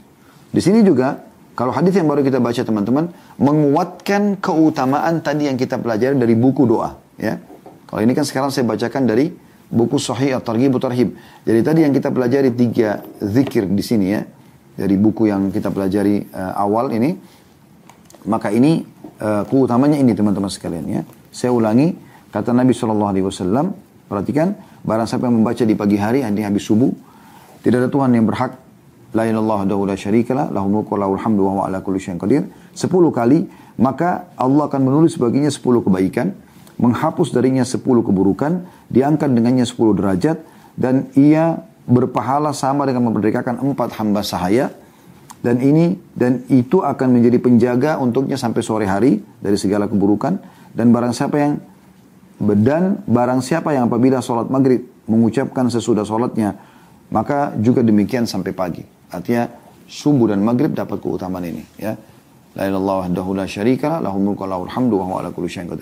Speaker 1: Di sini juga kalau hadis yang baru kita baca teman-teman menguatkan keutamaan tadi yang kita pelajari dari buku doa, ya. Kalau ini kan sekarang saya bacakan dari buku Sahih At-Targhib Tarhib. Jadi tadi yang kita pelajari tiga zikir di sini ya. Dari buku yang kita pelajari uh, awal ini maka ini uh, keutamanya ini teman-teman sekalian ya. Saya ulangi kata Nabi Shallallahu alaihi wasallam, perhatikan barang siapa yang membaca di pagi hari nanti habis subuh tidak ada Tuhan yang berhak La ilallah dahu la syarikalah, lahul wa ala kulli qadir. Sepuluh kali, maka Allah akan menulis baginya sepuluh kebaikan, menghapus darinya sepuluh keburukan, diangkat dengannya sepuluh derajat, dan ia berpahala sama dengan memerdekakan empat hamba sahaya, dan ini dan itu akan menjadi penjaga untuknya sampai sore hari dari segala keburukan. Dan barang siapa yang dan barang siapa yang apabila sholat maghrib mengucapkan sesudah sholatnya maka juga demikian sampai pagi Artinya subuh dan maghrib dapat keutamaan ini. Ya. La ilallah wahdahu la syarika lahul mulku lahul.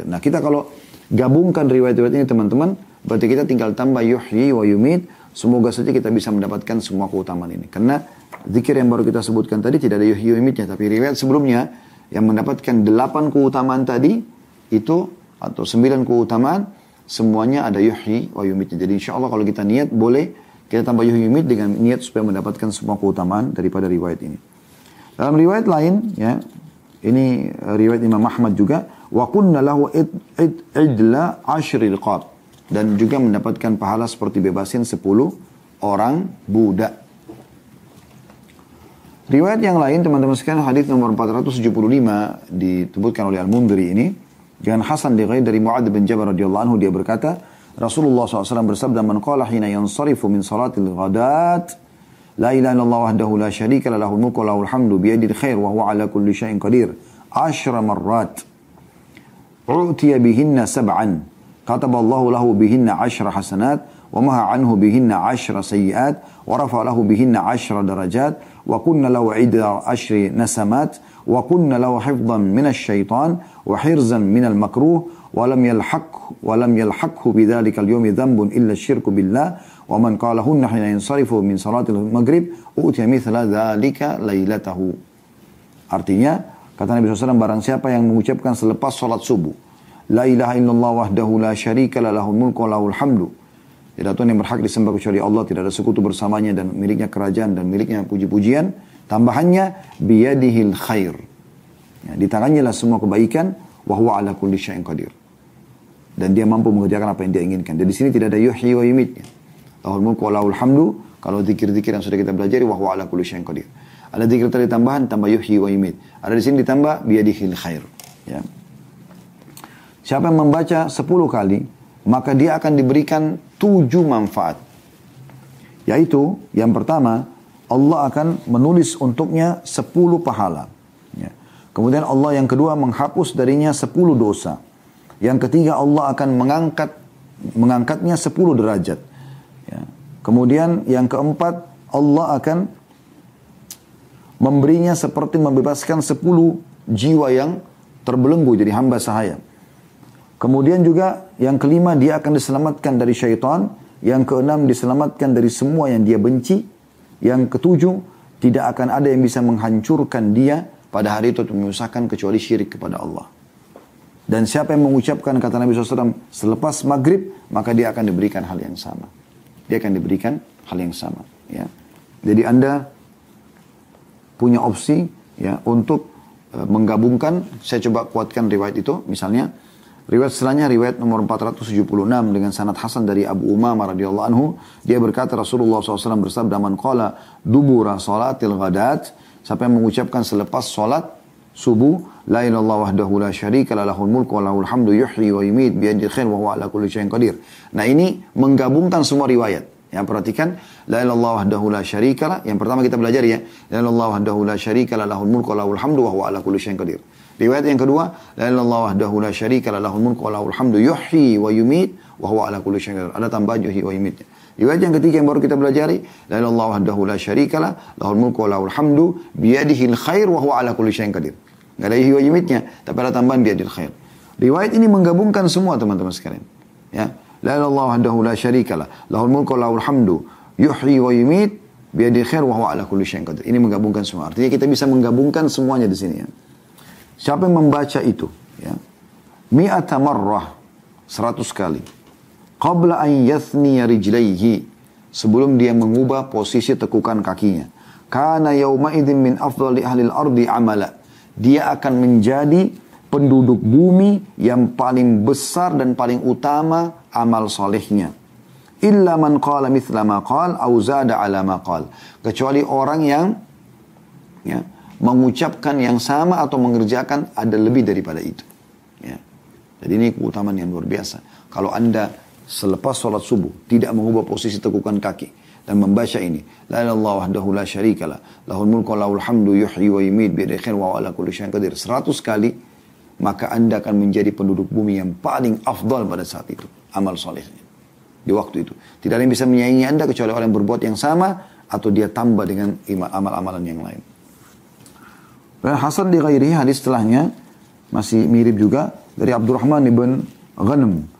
Speaker 1: Nah, kita kalau gabungkan riwayat-riwayat ini teman-teman, berarti kita tinggal tambah yuhyi wa yumit. Semoga saja kita bisa mendapatkan semua keutamaan ini. Karena zikir yang baru kita sebutkan tadi tidak ada yuhyi wa yumitnya, tapi riwayat sebelumnya yang mendapatkan delapan keutamaan tadi itu atau sembilan keutamaan semuanya ada yuhyi wa yumitnya. Jadi insya Allah kalau kita niat boleh kita tambah yuhimid dengan niat supaya mendapatkan semua keutamaan daripada riwayat ini. Dalam riwayat lain, ya, ini eh, riwayat Imam Ahmad juga, wa kunna lahu id, id, idla ashri riqab. Dan juga mendapatkan pahala seperti bebasin 10 orang budak. Riwayat yang lain teman-teman sekalian hadis nomor 475 disebutkan oleh Al-Mundiri ini dengan Hasan dari Muad bin Jabal radhiyallahu anhu dia berkata Rasulullah SAW bersabda, "Man qala hina yansarifu min salatil ghadat, la ilaha illallah wahdahu la syarika lahu mulku lahul hamdu biyadil khair wa huwa ala kulli syai'in qadir." Ashra marrat. U'tiya bihinna sab'an. Kataba Allah lahu bihinna ashra hasanat wa maha anhu bihinna ashra sayyiat wa rafa lahu bihinna ashra darajat wa kunna lahu idda ashri nasamat wa kunna lahu hifdhan min walam yalhaq walam yalhaqhu bidzalikal yaumi dzambun illa syirku billah. Wa man qalahunna hina yansarifu min salatil maghrib utiya mithla dzalika lailatahu artinya kata Nabi SAW barang siapa yang mengucapkan selepas salat subuh la ilaha illallah wahdahu la syarika la lahul mulku wa lahul hamdu tidak Tuhan yang berhak disembah kecuali Allah tidak ada sekutu bersamanya dan miliknya kerajaan dan miliknya puji-pujian tambahannya biyadihil khair. Ya, di tangannya lah semua kebaikan wahwa ala kulli syai'in qadir dan dia mampu mengerjakan apa yang dia inginkan. Dan di sini tidak ada yuhyi wa yumitnya. Lahul mulku wa lahul hamdu. Kalau zikir-zikir yang sudah kita pelajari, wa huwa ala kulli syai'in qadir. Ada zikir tadi tambahan, tambah yuhyi wa yumit. Ada di sini ditambah biyadihil khair. Ya. Siapa yang membaca 10 kali, maka dia akan diberikan tujuh manfaat. Yaitu, yang pertama, Allah akan menulis untuknya 10 pahala. Kemudian Allah yang kedua menghapus darinya 10 dosa. Yang ketiga Allah akan mengangkat mengangkatnya 10 derajat. Ya. Kemudian yang keempat Allah akan memberinya seperti membebaskan 10 jiwa yang terbelenggu jadi hamba sahaya. Kemudian juga yang kelima dia akan diselamatkan dari syaitan. Yang keenam diselamatkan dari semua yang dia benci. Yang ketujuh tidak akan ada yang bisa menghancurkan dia pada hari itu menyusahkan kecuali syirik kepada Allah. Dan siapa yang mengucapkan kata Nabi SAW selepas maghrib, maka dia akan diberikan hal yang sama. Dia akan diberikan hal yang sama. Ya. Jadi Anda punya opsi ya untuk uh, menggabungkan, saya coba kuatkan riwayat itu, misalnya riwayat setelahnya riwayat nomor 476 dengan sanad Hasan dari Abu Umamah radhiyallahu anhu, dia berkata Rasulullah SAW bersabda man qala dubura salatil ghadat, siapa yang mengucapkan selepas salat subuh La ilallah wahdahu la syarika la lahul mulku wa lahul hamdu yuhyi wa yumit biyadil khair wa huwa ala kulli syai'in qadir. Nah ini menggabungkan semua riwayat. Ya, perhatikan la ilallah wahdahu la syarikalah. Yang pertama kita belajar ya, la ilallah wahdahu la syarikalah lahul mulku wa lahul hamdu wa huwa ala kulli syai'in qadir. Riwayat yang kedua, la ilallah wahdahu la syarikalah lahul mulku wa lahul hamdu wa yumit wa huwa ala kulli syai'in qadir. Ada tambahan yuhyi wa yumitnya. Riwayat yang ketiga yang baru kita pelajari, la ilallah wahdahu la syarikalah lahul mulku wa lahul hamdu biyadihil khair wa huwa ala kulli syai'in qadir. Enggak ada yuhyi wa yumitnya, tapi ada tambahan biyadil khair. Riwayat ini menggabungkan semua teman-teman sekalian. Ya, La ilallah wahdahu la syarikalah. Lahul mulku wa lahul hamdu. Yuhyi wa yumit biadi khair wa huwa ala kulli syai'in qadir. Ini menggabungkan semua. Artinya kita bisa menggabungkan semuanya di sini ya. Siapa yang membaca itu ya. Mi'ata marrah 100 kali. Qabla an yathni rijlaihi sebelum dia mengubah posisi tekukan kakinya. Kana yauma idzin min afdali ahli al-ardi amala. Dia akan menjadi penduduk bumi yang paling besar dan paling utama amal solehnya. Illa man qala mithla ma qal au zada ala ma qal. Kecuali orang yang ya, mengucapkan yang sama atau mengerjakan ada lebih daripada itu. Ya. Jadi ini keutamaan yang luar biasa. Kalau anda selepas sholat subuh tidak mengubah posisi tekukan kaki dan membaca ini la ilallah wahdahu la syarikalah lahul mulku lahul hamdu yuhyi wa yumiit bi khair wa ala kulli syai'in qadir 100 kali maka anda akan menjadi penduduk bumi yang paling afdal pada saat itu amal solehnya. Di waktu itu. Tidak ada yang bisa menyaingi Anda kecuali orang yang berbuat yang sama atau dia tambah dengan amal-amalan yang lain. Dan Hasan di hadis setelahnya masih mirip juga dari Abdurrahman ibn Ghanam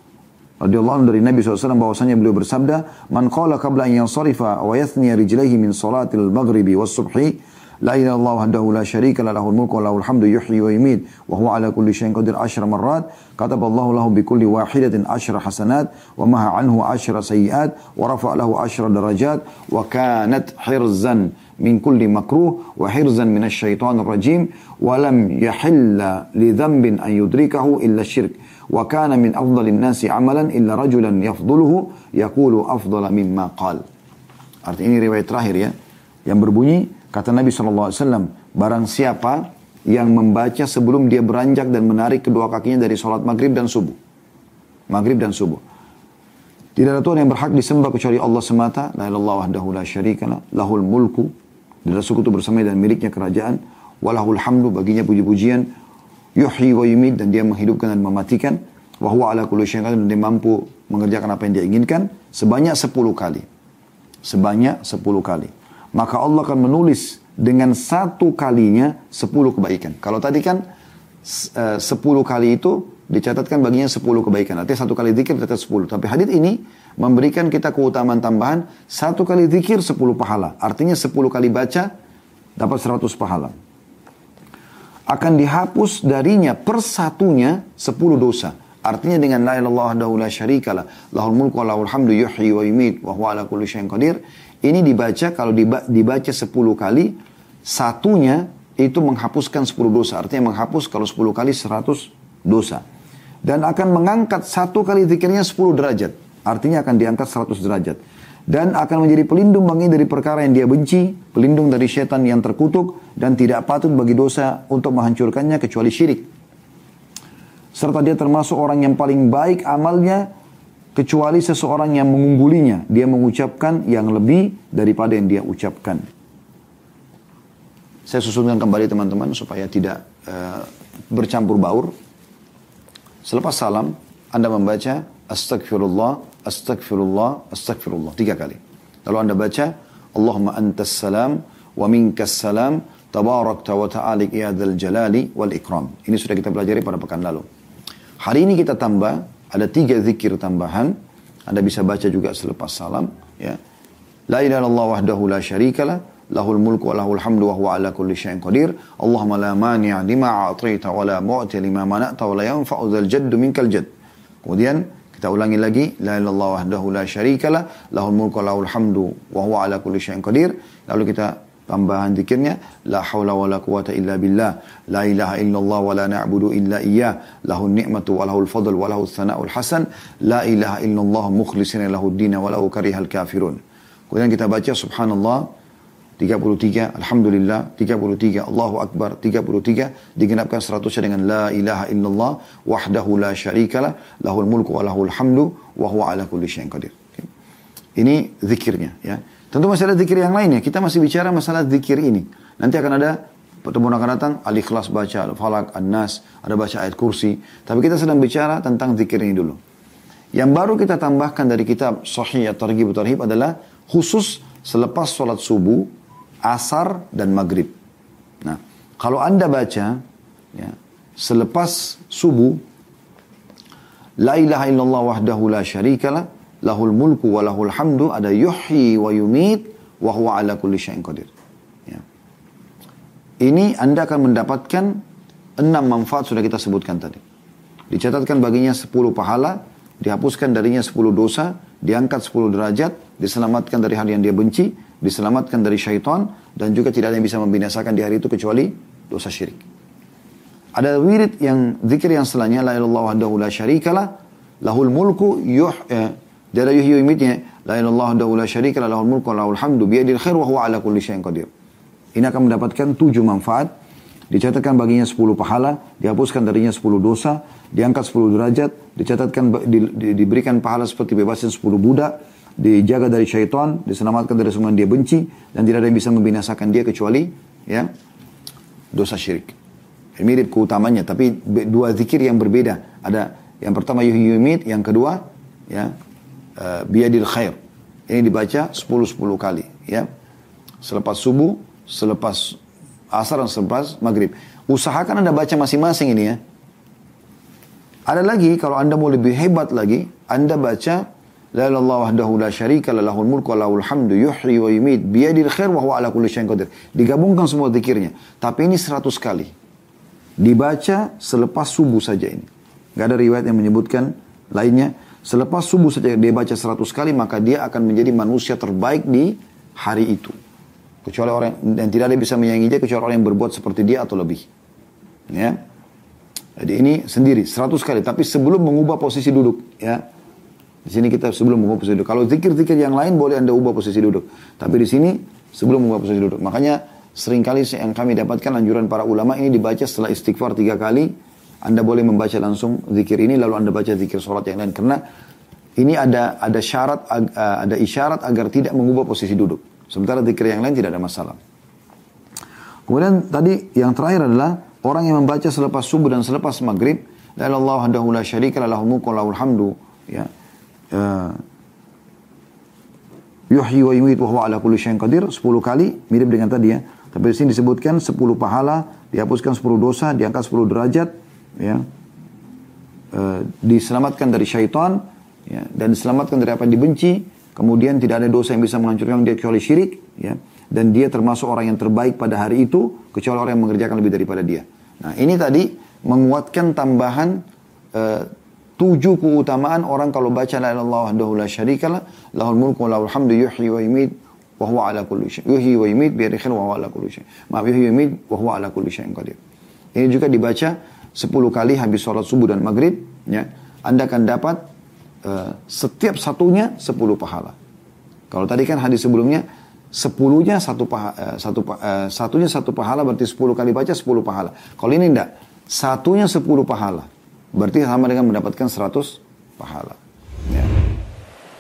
Speaker 1: radhiyallahu dari Nabi SAW bahwasanya beliau bersabda, "Man qala qabla an yansarifa wa yathni rijlaihi min salatil maghribi was subhi, la ilaha illallah wahdahu la syarika la lahul mulku wa lahul hamdu yuhyi wa yumiit wa huwa ala kulli syai'in qadir asyra marrat, kataballahu lahu bi kulli wahidatin asyra hasanat wa maha anhu asyra sayiat wa rafa'a lahu asyra darajat wa kanat hirzan min kulli makruh wa hirzan minasy syaithanir rajim wa lam yahilla li dhanbin an yudrikahu illa syirk." wa kana min afdalin nasi amalan illa rajulan yafduluhu yaqulu afdala mimma qal. Ini riwayat terakhir ya. Yang berbunyi kata Nabi SAW, barang siapa yang membaca sebelum dia beranjak dan menarik kedua kakinya dari sholat maghrib dan subuh. Maghrib dan subuh. Tidak ada Tuhan yang berhak disembah kecuali Allah semata. La ilallah wahdahu la syarikana. Lahul mulku. Tidak suku sekutu bersama dan miliknya kerajaan. Walahul hamdu baginya puji-pujian Yuhyi wa yumid. Dan dia menghidupkan dan mematikan. Wahuwa ala kulli syaitan. Dan dia mampu mengerjakan apa yang dia inginkan. Sebanyak sepuluh kali. Sebanyak sepuluh kali maka Allah akan menulis dengan satu kalinya sepuluh kebaikan. Kalau tadi kan eh, sepuluh kali itu dicatatkan baginya sepuluh kebaikan. Artinya satu kali zikir dicatat sepuluh. Tapi hadith ini memberikan kita keutamaan tambahan satu kali zikir sepuluh pahala. Artinya sepuluh kali baca dapat seratus pahala. Akan dihapus darinya persatunya sepuluh dosa. Artinya dengan la ilaha illallah la syarikalah lahul mulku wa hamdu yuhyi wa yumiit wa huwa ala kulli syai'in qadir ini dibaca kalau dibaca 10 kali, satunya itu menghapuskan 10 dosa. Artinya menghapus kalau 10 kali 100 dosa. Dan akan mengangkat satu kali zikirnya 10 derajat. Artinya akan diangkat 100 derajat. Dan akan menjadi pelindung bagi dari perkara yang dia benci, pelindung dari setan yang terkutuk, dan tidak patut bagi dosa untuk menghancurkannya kecuali syirik. Serta dia termasuk orang yang paling baik amalnya kecuali seseorang yang mengunggulinya. Dia mengucapkan yang lebih daripada yang dia ucapkan. Saya susunkan kembali teman-teman supaya tidak uh, bercampur baur. Selepas salam, Anda membaca Astagfirullah, Astagfirullah, Astagfirullah. Tiga kali. Lalu Anda baca Allahumma antas salam wa minkas salam tabarakta wa ta'alik ya jalali wal ikram. Ini sudah kita pelajari pada pekan lalu. Hari ini kita tambah ada tiga zikir tambahan. Anda bisa baca juga selepas salam. Ya. La ilaha wahdahu la syarikalah. Lahul mulku wa lahul hamdu wa huwa ala kulli syai'in qadir. Allahumma la mani'a lima a'taita wa la mu'ti lima mana'ta wa la yanfa'u dzal jaddu minkal jadd. Kemudian kita ulangi lagi. La ilaha wahdahu la syarikalah. Lahul mulku lahul hamdu wa huwa ala kulli syai'in qadir. Lalu kita tambahan zikirnya la haula wala quwata illa billah la ilaha illallah wa la na'budu illa iyyah lahu ni'matu wa lahul fadl wa lahu tsana'ul hasan la ilaha illallah mukhlishina lahu din wa lahu karihal kafirun kemudian kita baca subhanallah 33 alhamdulillah 33 Allahu akbar 33 digenapkan 100 dengan la ilaha illallah wahdahu la syarikalah lahul mulku wa lahul hamdu wa huwa ala kulli syai'in qadir Ini zikirnya ya. Tentu masih ada zikir yang lainnya. Kita masih bicara masalah zikir ini. Nanti akan ada pertemuan akan datang al-ikhlas baca al-falak, an-nas, ada baca ayat kursi. Tapi kita sedang bicara tentang zikir ini dulu. Yang baru kita tambahkan dari kitab Sahih At-Targhib Tarhib adalah khusus selepas sholat subuh, asar, dan maghrib. Nah, kalau anda baca ya, selepas subuh, La ilaha illallah wahdahu la syarikalah, lahul mulku wa lahul hamdu, ada yuhyi wa yumit, wa huwa ala kulli syai'in qadir. Ya. Ini anda akan mendapatkan enam manfaat sudah kita sebutkan tadi. Dicatatkan baginya sepuluh pahala, dihapuskan darinya sepuluh dosa, diangkat sepuluh derajat, diselamatkan dari hal yang dia benci, diselamatkan dari syaitan, dan juga tidak ada yang bisa membinasakan di hari itu kecuali dosa syirik. Ada wirid yang zikir yang setelahnya la ilallah wahdahu la syarikalah lahul mulku yuh eh, dari yuhyi yumitnya la ilallah wahdahu la syarikalah lahul mulku lahul hamdu biyadil khair wa huwa ala kulli syai'in qadir. Ini akan mendapatkan tujuh manfaat. Dicatatkan baginya sepuluh pahala, dihapuskan darinya sepuluh dosa, diangkat sepuluh derajat, dicatatkan di, di, diberikan pahala seperti bebasin sepuluh budak, dijaga dari syaitan, diselamatkan dari semua yang dia benci, dan tidak ada yang bisa membinasakan dia kecuali ya dosa syirik. Mirip keutamanya tapi dua zikir yang berbeda. Ada yang pertama yuhyi yang kedua ya uh, biadil khair. Ini dibaca 10 10 kali ya. Selepas subuh selepas asar dan selepas maghrib. Usahakan anda baca masing-masing ini ya. Ada lagi kalau anda mau lebih hebat lagi anda baca La ilallah wahdahu la syarika la lahul mulku wa khair wa ala kulli syai'in qadir. Digabungkan semua zikirnya. Tapi ini 100 kali. Dibaca selepas subuh saja ini. Gak ada riwayat yang menyebutkan lainnya. Selepas subuh saja dia baca seratus kali, maka dia akan menjadi manusia terbaik di hari itu. Kecuali orang, dan tidak ada yang bisa menyayangi dia, kecuali orang yang berbuat seperti dia atau lebih. Ya. Jadi ini sendiri, seratus kali. Tapi sebelum mengubah posisi duduk. ya Di sini kita sebelum mengubah posisi duduk. Kalau zikir-zikir yang lain boleh anda ubah posisi duduk. Tapi di sini sebelum mengubah posisi duduk. Makanya Seringkali yang kami dapatkan anjuran para ulama ini dibaca setelah istighfar tiga kali. Anda boleh membaca langsung zikir ini lalu Anda baca zikir sholat yang lain. Karena ini ada ada syarat ada isyarat agar tidak mengubah posisi duduk. Sementara zikir yang lain tidak ada masalah. Kemudian tadi yang terakhir adalah orang yang membaca selepas subuh dan selepas maghrib. La hadahu la syarika lahul mulku hamdu. Ya. Uh, yuhyi wa yumiit wa huwa ala kulli syai'in qadir 10 kali mirip dengan tadi ya tapi di sini disebutkan 10 pahala, dihapuskan 10 dosa, diangkat 10 derajat, ya. E, diselamatkan dari syaitan, ya, dan diselamatkan dari apa yang dibenci, kemudian tidak ada dosa yang bisa menghancurkan dia kecuali syirik, ya. Dan dia termasuk orang yang terbaik pada hari itu, kecuali orang yang mengerjakan lebih daripada dia. Nah, ini tadi menguatkan tambahan e, tujuh keutamaan orang kalau baca la ilaha illallah la syarikalah lahul mulku wa lahul hamdu yuhyi wa yumiit wa huwa ala kulli syai. Yuhyi wa yumit bi wa huwa ala kulli syai. Maaf yuhyi wa yumit wa huwa ala kulli syai'in qadir. Ini juga dibaca 10 kali habis sholat subuh dan maghrib ya. Anda akan dapat uh, setiap satunya 10 pahala. Kalau tadi kan hadis sebelumnya sepuluhnya satu pahala, uh, satu uh, satunya satu pahala berarti 10 kali baca 10 pahala. Kalau ini enggak, satunya 10 pahala. Berarti sama dengan mendapatkan 100 pahala.